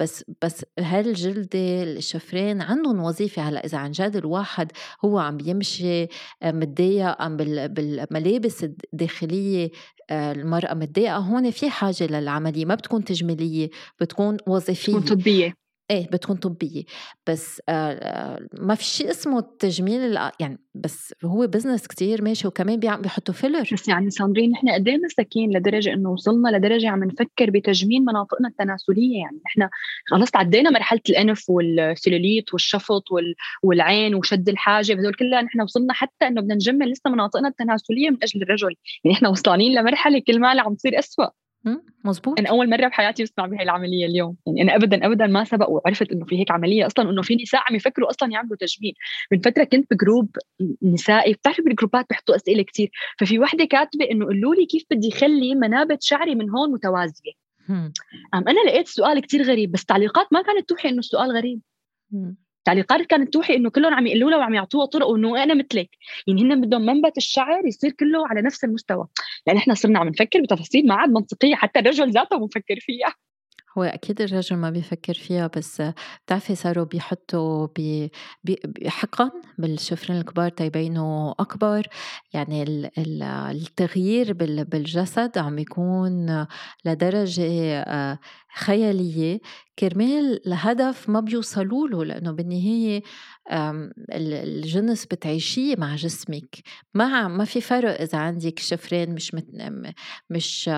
بس بس هالجلدة الشفرين عندهم وظيفة؟ هلأ إذا عن جد الواحد هو عم بيمشي متضايق عم بالملابس الداخلية المرأة متضايقة هون في حاجة للعملية ما بتكون تجميلية بتكون وظيفية. بتكون طبية. إيه بتكون طبية. بس آه ما في شيء اسمه التجميل يعني بس هو business كتير ماشي وكمان بيحطوا filler بس يعني ساندرين نحن قد إيه مساكين لدرجة إنه وصلنا لدرجة عم نفكر بتجميل مناطقنا التناسلية؟ يعني نحن خلص تعدينا مرحلة الأنف والسيلوليت والشفط وال... والعين وشد الحاجب هذول كلها نحن وصلنا حتى إنه بدنا نجمل لسه مناطقنا التناسلية من أجل الرجل. يعني نحن وصلانين لمرحلة كل ما عم تصير اسوء مزبوط أنا أول مرة بحياتي بسمع بهي العملية اليوم. يعني أنا ابدا ابدا ما سبق وعرفت إنه في هيك عملية أصلا انه في نساء عم يفكروا أصلا يعملوا تجميل. من فترة كنت ب group نسائي بتعرفي بالجروبات بحطوا أسئلة كثير ففي وحدة كاتبة إنه قولوا لي كيف بدي اخلي منابت شعري من هون متوازية. أم أنا لقيت سؤال كثير غريب بس تعليقات ما كانت توحي إنه السؤال غريب. تعليقات كانت توحي إنه كلهم عم يقولوا لها وعم يعطوها طرق انه أنا مثلك. يعني هن بدهم منبت الشعر يصير كله على نفس المستوى. لأن إحنا صرنا عم نفكر بتفاصيل ما عاد منطقية حتى الرجل ذاته مفكر فيها. هو أكيد الرجل ما بيفكر فيها بس بتعرفي صاروا بيحطوا بي بالشفرين الكبار تيبينوا أكبر. يعني التغيير بالجسد عم يكون لدرجة آه، خيالية كرمال الهدف ما بيوصلوا له لأنه بالنهاية الجنس بتعيشيه مع جسمك. ما ما في فرق إذا عندك شفرين مش مت مش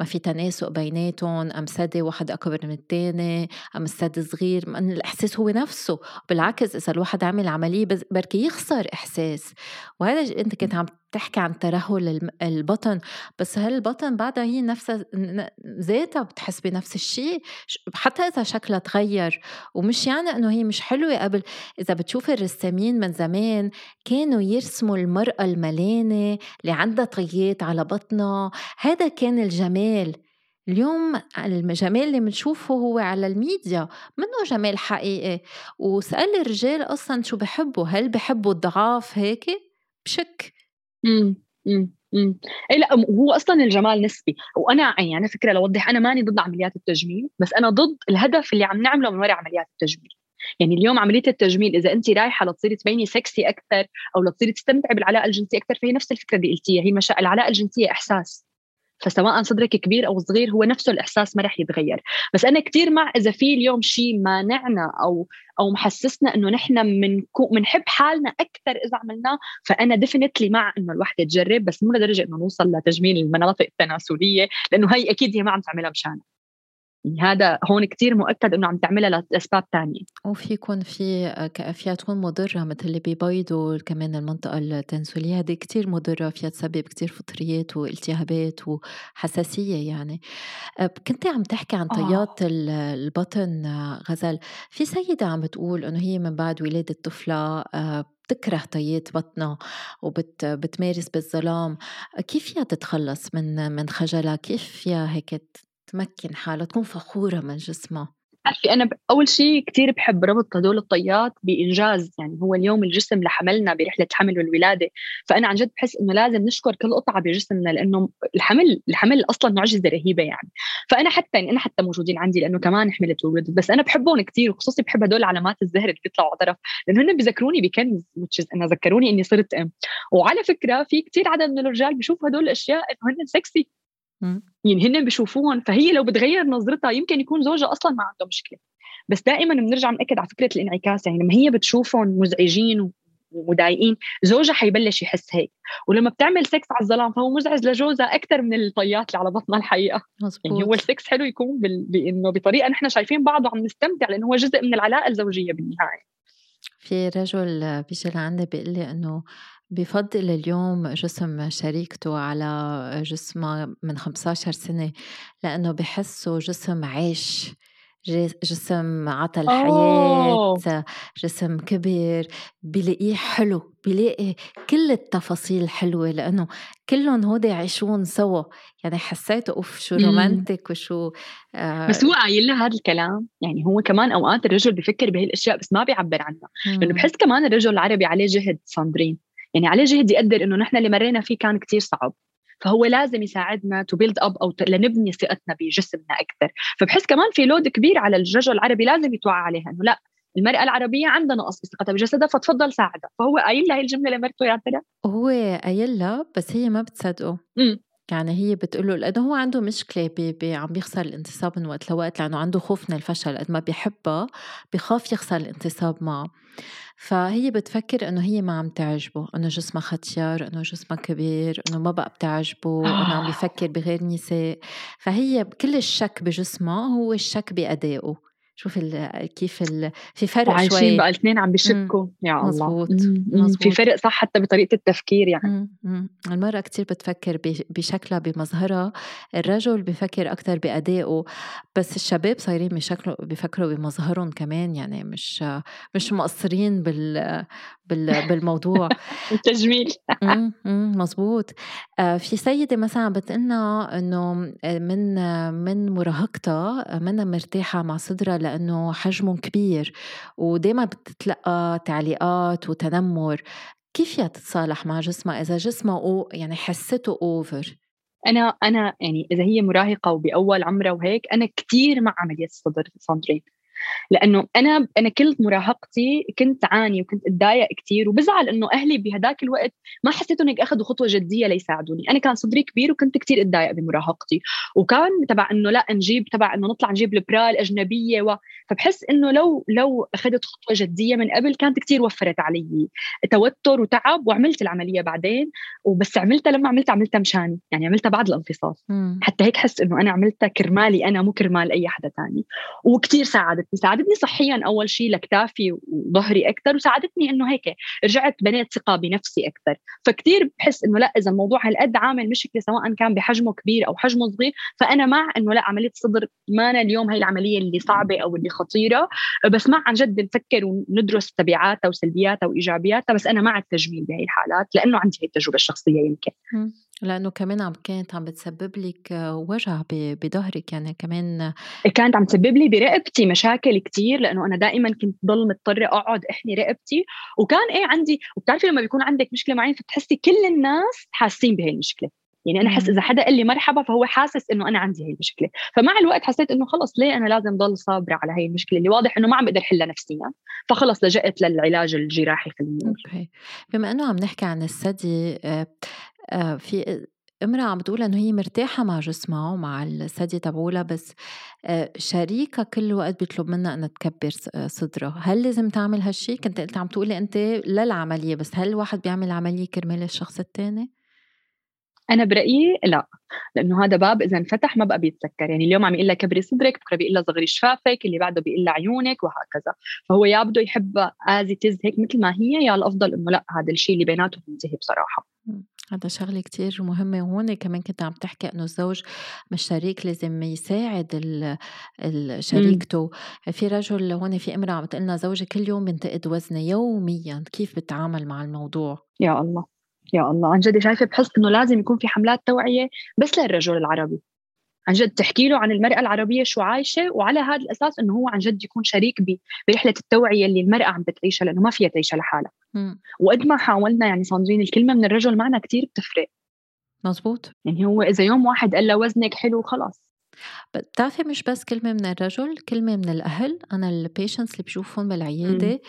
ما في تناسق بيناتهم أم ثدي واحد أكبر من الثاني أم الثدي صغير الإحساس هو نفسه. بالعكس إذا الواحد عمل عملية بركي يخسر إحساس. وهذا أنت كنت عم بتحكي عن ترهل البطن بس هالبطن بعدها هي نفسها ذاتها بتحس بنفس الشيء؟ حتى إذا شكلها تغير ومش يعني إنه هي مش حلوة قبل. إذا بتشوفي الرسامين من زمان كانوا يرسموا المرأة الملانة اللي عندها طيات على بطنها هذا كان الجمال. اليوم الجمال اللي بنشوفه هو على الميديا منه جمال حقيقي. وسأل الرجال أصلا شو بحبوا هل بحبوا الضعاف هيك؟ بشك. اي لأ هو أصلًا الجمال نسبي، وأنا يعني على فكرة لأوضّح أنا ماني ضد عمليات التجميل، بس أنا ضد الهدف اللي عم نعمله من وراء عمليات التجميل، يعني اليوم عملية التجميل إذا أنتِ رايحة لتصيري تبيني سكسي أكثر أو لتصيري تستمتعي بالعلاقة الجنسية أكثر فهي نفس الفكرة اللي قلتيها. هي مشا العلاقة الجنسية إحساس. فسواء صدرك كبير أو صغير هو نفسه الإحساس ما رح يتغير. بس أنا كثير مع إذا في اليوم شيء مانعنا أو أو محسسنا إنه نحن بنحب حالنا أكثر إذا عملناه فأنا ديفنتلي مع إنه الوحدة تجرب بس مو لدرجة إنه نوصل لتجميل المناطق التناسلية لأنه هي أكيد هي ما عم تعملها مشانها. هذا هون كتير مؤكد إنه عم تعملها لأسباب تانية. وفي يكون في فيها تكون مضرة مثل اللي بيبيضوا كمان المنطقة التناسليه هذه كتير مضرة فيها تسبب كتير فطريات والتهابات وحساسية يعني. كنت عم تحكي عن طيات آه. البطن غزل في سيدة عم بتقول إنه هي من بعد ولادة طفلة بتكره طيات بطنها وبتمارس بالظلام. كيف فيها تتخلص من من خجلها؟ كيف فيها هيك تمكن حالها تكون فخورة من جسمها بتعرفي أنا أول شيء كثير بحب ربط هدول الطيات بإنجاز يعني هو اليوم الجسم لحملنا برحلة الحمل والولادة. فأنا عن جد بحس إنه لازم نشكر كل قطعة بجسمنا لأنه الحمل الحمل أصلا معجزة رهيبة يعني. فأنا حتى يعني أنا حتى موجودين عندي لأنه كمان حملت وولدت بس أنا بحبهم كثير وخصوصي بحب هدول علامات الزهر اللي بيطلعوا على طرف. لأنه هن بذكروني بكنز أنا ذكروني إني صرت أم. وعلى فكرة في كثير عدد من الرجال بيشوفوا هدول الأشياء إنه هن سكسي يعني هن بشوفوهم فهي لو بتغير نظرتها يمكن يكون زوجها أصلا ما عنده مشكلة. بس دائما بنرجع بنأكد على فكرة الانعكاس يعني لما هي بتشوفهم مزعجين ومضايقين زوجها حيبلش يحس هيك. ولما بتعمل سكس على الظلام فهو مزعج لجوزها أكثر من الطيات اللي على بطنها الحقيقة. مزبوط. يعني هو السكس حلو يكون بإنه بطريقة نحن شايفين بعض وعم نستمتع لأنه هو جزء من العلاقة الزوجية بالنهاية. في رجل بيجي لعندي بيقول لي إنه بفضل اليوم جسم شريكته على جسمها من 15 سنة لأنه بحسه جسم عيش جسم عطى الحياة جسم كبر بلاقيه حلو بلاقي كل التفاصيل حلوة لأنه كلهم هودي يعيشون سوا. يعني حسيت أوف شو romantic وشو آه بس هو قايل لها هذا الكلام يعني هو كمان أوقات الرجل بفكر بهي الأشياء بس ما بيعبر عنها لأنه بحس كمان الرجل العربي عليه جهد ساندرين. يعني عليه جهد يقدر إنه نحن اللي مرينا فيه كان كتير صعب. فهو لازم يساعدنا to build up أو لنبني ثقتنا بجسمنا أكثر. فبحس كمان في لود كبير على الرجل العربي لازم يتوعى عليها إنه لا المرأة العربية عندها نقص بثقتها بجسدها فتفضل ساعدها. فهو قايل لها هي الجملة لمرته يا ترى هو قايل لها بس هي ما بتصدقه. يعني هي بتقول له لأنه هو عنده مشكلة بي بي عم بيخسر الانتصاب من وقت لوقت لأنه عنده خوف من الفشل قد ما بيحبها بخاف يخسر الانتصاب معه. فهي بتفكر إنه هي ما عم تعجبه إنه جسمها ختيار إنه جسمها كبير إنه ما بقى بتعجبه إنه عم بيفكر بغير نساء فهي كل الشك بجسمها هو الشك بأدائه. شوف ال كيف ال في فرق شوي عايشين بقى الاثنين عم بشكوا يا الله. مزبوط. مزبوط في فرق صح حتى بطريقة التفكير يعني. مم. المراه كتير بتفكر بشكلها بمظهرها. الرجل بفكر أكثر بأدائه بس الشباب صايرين بشكله بفكروا بمظهرهم كمان يعني مش مش مقصرين بال بالموضوع. التجميل. مزبوط آه، في سيدة مثلا بتقلنا إنه آه، من من مراهقتها منها مرتاحة مع صدرها لأنه حجمهم كبير ودائما بتتلقى تعليقات وتنمر. كيف يا تتصالح مع جسمها؟ إذا جسمها يعني حسته اوفر أنا أنا يعني إذا هي مراهقة وبأول عمرها وهيك أنا كثير مع عمليه الصدر ساندرين لأنه أنا أنا كل مراهقتي كنت عاني وكنت أتضايق كثير وبزعل إنه أهلي بهداك الوقت ما حسيتهم هيك أخذوا خطوة جدية ليساعدوني. أنا كان صدري كبير وكنت كثير أتضايق بمراهقتي. وكان تبع إنه لا نجيب تبع إنه نطلع نجيب البرا الاجنبيه و... فبحس إنه لو لو أخذت خطوة جدية من قبل كانت كثير وفرت علي توتر وتعب وعملت العملية بعدين. وبس عملتها لما عملتها عملتها مشاني يعني عملتها بعد الانفصال. حتى هيك حس إنه أنا عملتها كرمالي أنا مو كرمال أي حدا ثاني وكثير ساعدت. ساعدتني صحيا أول شيء لكتافي وظهري أكثر وساعدتني إنه هيك رجعت بنيت ثقة بنفسي أكثر فكتير بحس إنه لا إذا الموضوع هالقد عامل مشكلة سواء كان بحجمه كبير أو حجمه صغير فأنا مع إنه لا عملية الصدر ما أنا اليوم هي العملية اللي صعبة أو اللي خطيرة بس مع عن جد نفكر وندرس تبعاتها وسلبياتها وإيجابياتها بس أنا مع التجميل بهي الحالات لأنه عندي هي التجربة الشخصية يمكن. لأنه كمان عم كانت عم بتسبب لك وجع بظهرك يعني كمان كانت عم تسبب لي برقبتي مشاكل كتير لأنه أنا دائما كنت ضل مضطرة أقعد أحني رقبتي. وكان إيه عندي وبتعرفي لما بيكون عندك مشكلة معينة فبتحسي كل الناس حاسين بهي المشكلة. يعني أنا احس إذا حدا قال لي مرحبا فهو حاسس إنه أنا عندي هي المشكلة. فمع الوقت حسيت إنه خلص ليه أنا لازم ضل صابرة على هي المشكلة؟ اللي واضح إنه ما عم بقدر حلها نفسيا فخلص لجأت للعلاج الجراحي خلينا نقول أوكي. بما إنه عم نحكي عن الثدي آه، آه، في امرأة عم بتقول إنه هي مرتاحة مع جسمها ومع الثدي تبعولها بس آه، شريكها كل وقت بيطلب منها إنها تكبر صدرها، هل لازم تعمل هالشي؟ كنت قلت عم تقولي أنت للعملية بس هل الواحد بيعمل عملية كرمال الشخص الثاني؟ أنا برأيي لا لأنه هذا باب إذا انفتح ما بقى بيتسكر. يعني اليوم عم يقول لها كبري صدرك بكرة بيقول لها صغري شفافك اللي بعده بيقول لها عيونك وهكذا. فهو يا بده يحبها از تز هيك مثل ما هي يا الأفضل إنه لا هذا الشيء اللي بيناتهم ينتهي بصراحة. هذا شغلة كتير مهمة وهون كمان كنت عم تحكي إنه الزوج مش شريك لازم يساعد شريكته. في رجل هون في امرأة عم تقلنا زوجي كل يوم بينتقد وزني يوميا كيف بتعامل مع الموضوع؟ يا الله يا الله. عن جد شايفة بحس إنه لازم يكون في حملات توعية بس للرجل العربي. عن جد تحكي له عن المرأة العربية شو عايشة وعلى هذا الأساس إنه هو عن جد يكون شريك برحلة التوعية اللي المرأة عم بتعيشها لأنه ما فيها تعيشها لحالها. وقد ما حاولنا يعني صاندرين الكلمة من الرجل معنا كتير بتفرق. مزبوط يعني هو إذا يوم واحد قال له وزنك حلو خلاص. بتعرفي مش بس كلمة من الرجل كلمة من الأهل. أنا ال patients اللي بشوفهم بالعيادة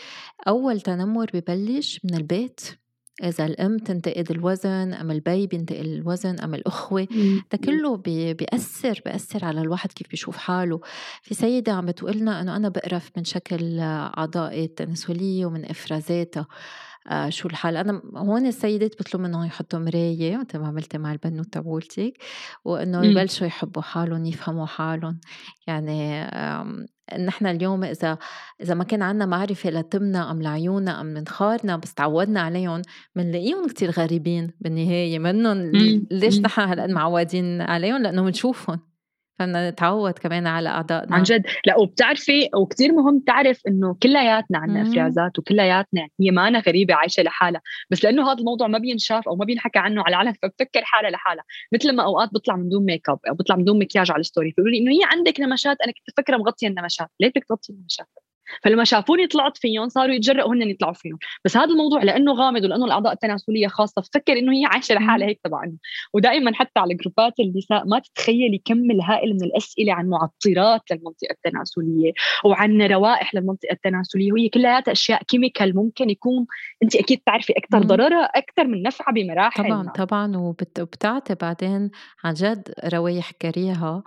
أول تنمر ببلش من البيت. إذا الأم تنتقد الوزن أم البي بينتقد الوزن أم الأخوة. ده كله بيأثر بيأثر على الواحد كيف بيشوف حاله. في سيدة عم بتقولنا إنه أنا بقرف من شكل أعضائي التناسلية ومن إفرازاتها. آه شو الحال؟ أنا هون السيدات بيطلبوا منهم يحطوا مراية مثل ما عملتي مع البنوت تبعولتك وإنه. يبلشوا يحبوا حالهم يفهموا حالهم. يعني نحن اليوم إذا إذا ما كان عندنا معرفة لتمنا أم لعيوننا أم منخارنا بس تعودنا عليهم بنلاقيهم كتير غريبين بالنهاية منهم ليش. نحن هالقد معودين عليهم؟ لأنه بنشوفهم فبدنا نتعود كمان على أعضائنا. عن جد. لا وبتعرفي وكثير مهم تعرف إنه كلياتنا عندنا إفرازات وكلياتنا هي ما غريبة عايشة لحالها. بس لأنه هذا الموضوع ما بينشاف أو ما بينحكى عنه على العالم فبفكر حالها لحالها. مثل ما أوقات بطلع من دون ميك اب أو بطلع من دون مكياج على ال story فيقولوا لي إنه هي عندك نمشات أنا كنت فكره مغطيه النمشات. ليه بدك تغطي النمشات؟ فلما شافوني طلعت فيهم صاروا يتجرأوا هن يطلعوا فيهم. بس هذا الموضوع لأنه غامض ولأنه الأعضاء التناسلية خاصة. فكر إنه هي عايشة لحالها هيك تبع ودائما حتى على جروبات النساء ما تتخيلي كم الهائل من الأسئلة عن معطرات للمنطقة التناسلية وعن روائح للمنطقة التناسلية. وهي كلها أشياء كيميكال ممكن يكون أنت أكيد تعرفي أكثر ضررها أكثر من نفعها بمراحل طبعا طبعا. وبتعطي بعدين عن جد روايح كريهة.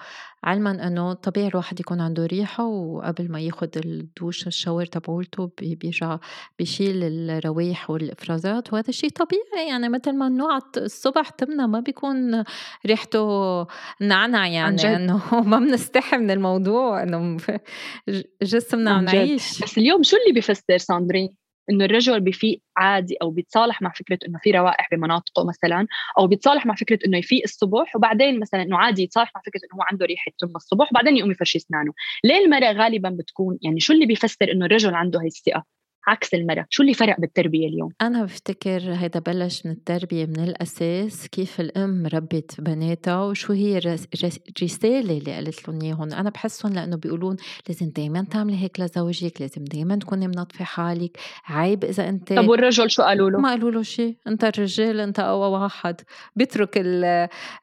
علما إنه طبيعي الواحد يكون عنده ريحة وقبل ما ياخذ الدوش الشاور تبعولته بيرجع بيشيل الروايح والإفرازات وهذا الشيء طبيعي. يعني مثل ما النوع الصبح تمنا ما بيكون ريحته نعنع يعني إنه ما بنستحي من الموضوع إنه جسمنا عم نعيش بس اليوم شو اللي بيفسر ساندرين؟ إنه الرجل بفيق عادي أو بيتصالح مع فكرة إنه في روائح بمناطقه مثلا أو بيتصالح مع فكرة إنه يفيق الصبح وبعدين مثلا إنه عادي يتصالح مع فكرة إنه هو عنده ريحة تم الصبح وبعدين يقوم يفرش أسنانه. ليه المرأة غالبا بتكون يعني شو اللي بيفسر إنه الرجل عنده هي الثقة؟ عكس المرأة شو اللي فرق بالتربية اليوم؟ أنا بفتكر هيدا بلش من التربية من الأساس كيف الأم ربت بناتها وشو هي الرسالة اللي قالت لهم إياهم. أنا بحسهم لأنه بيقولون لازم دايما تعملي هيك لزوجك لازم دايما تكوني منظفة حالك. عيب إذا أنت طب والرجل شو قالوا له؟ ما قالوا له شيء أنت الرجال أنت أقوى واحد. بيترك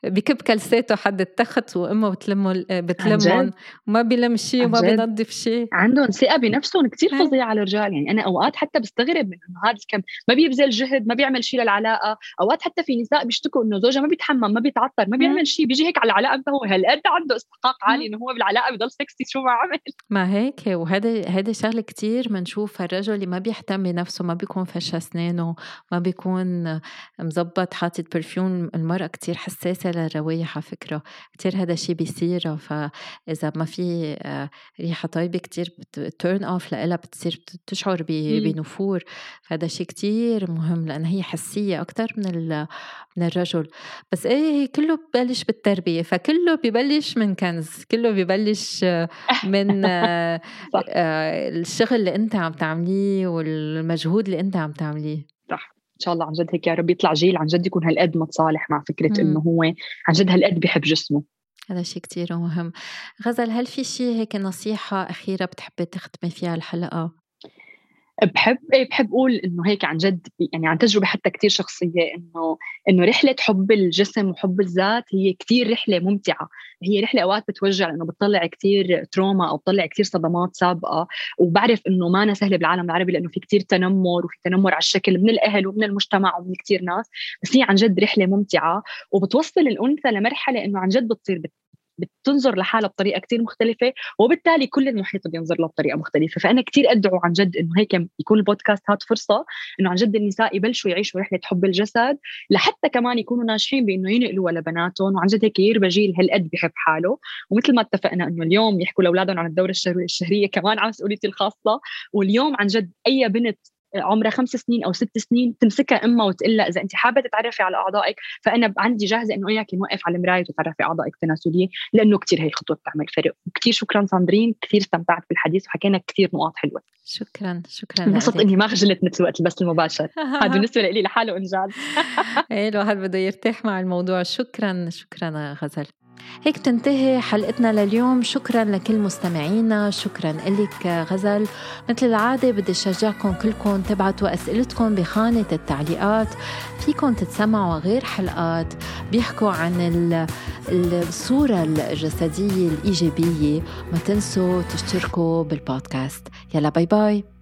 بكب كلساته حد التخت وأمه بتلمه بتلمهم. وما بيلم شيء وما بينظف شيء عندهم ثقة بنفسهم كثير فظيعة على الرجال. يعني أنا أوقات حتى بستغرب من إنه هذا الكم ما بيبذل جهد ما بيعمل شيء للعلاقة. أوقات حتى في نساء بيشتكوا إنه زوجها ما بيتحمم ما بيتعطر ما بيعمل شيء بيجي هيك على العلاقة هو هالقد عنده استحقاق عالي إنه هو بالعلاقة بضل سكسي شو ما عمل؟ ما هيك وهذا هذا شغلة كثير بنشوفها الرجل اللي ما بيهتم بنفسه ما بيكون فرش اسنانه ما بيكون مزبط حاطط perfume المرأة كثير حساسة للروايح على فكرة. كثير هذا الشيء بيصير. فإذا ما في آه، ريحة طيبة كثير turn off لها بتصير تشعر بنفور. فهذا شيء كتير مهم لأن هي حسية أكتر من من الرجل. بس إيه هي كله ببلش بالتربية. فكله ببلش من كنز. كله ببلش من آه، الشغل اللي أنت عم تعمليه والمجهود اللي أنت عم تعمليه. صح. إن شاء الله عن جد هيك يا رب يطلع جيل عن جد يكون هالقد متصالح مع فكرة إنه هو عن جد هالقد بيحب جسمه. هذا شيء كتير مهم. غزل هل في شيء هيك نصيحة أخيرة بتحبي تختمي فيها الحلقة؟ بحب إيه بحب أقول إنه هيك عن جد يعني عن تجربة حتى كثير شخصية إنه إنه رحلة حب الجسم وحب الذات هي كثير رحلة ممتعة. هي رحلة أوقات بتوجع لأنه بتطلع كثير تروما أو بتطلع كثير صدمات سابقة. وبعرف إنه ما أنا سهلة بالعالم العربي لأنه في كثير تنمر وفي تنمر على الشكل من الأهل ومن المجتمع ومن كثير ناس. بس هي عن جد رحلة ممتعة. وبتوصل الأنثى لمرحلة إنه عن جد بتصير بتنظر لحالها بطريقة كتير مختلفة وبالتالي كل المحيط بينظر لها بطريقة مختلفة. فأنا كتير أدعو عن جد إنه هيك يكون البودكاست هات فرصة إنه عن جد النساء يبلشوا يعيشوا رحلة حب الجسد لحتى كمان يكونوا ناجحين بإنه ينقلوها لبناتهم وعن جد هيك يربى جيل هالقد بحب حاله. ومثل ما اتفقنا إنه اليوم يحكوا لأولادهم عن الدورة الشهريه كمان على مسؤوليتي الخاصة واليوم عن جد أي بنت عمرها خمس سنين أو ست سنين تمسكها أمها وتقول لها إذا انت حابة تتعرفي على أعضائك فأنا عندي جاهزة إنه اياك نوقف على المراية وتتعرفي أعضائك التناسليه لأنه كثير هي الخطوة بتعمل فرق. وكثير شكرا ساندرين كثير استمتعت بالحديث وحكينا كثير نقاط حلوة. شكرا شكرا انبسطت إني ما خجلت مثل وقت البث المباشر. هذا بالنسبة لي لحاله إنجاز. إيه الواحد بده يرتاح مع الموضوع. شكرا شكرا غزل. هيك تنتهي حلقتنا لليوم. شكرا لكل مستمعينا. شكرا لك غزل. مثل العادة بدي شجعكم كلكم تبعتوا أسئلتكم بخانة التعليقات. فيكم تتسمعوا غير حلقات. بيحكوا عن الصورة الجسدية الإيجابية. ما تنسوا تشتركوا بالبودكاست. يلا باي باي.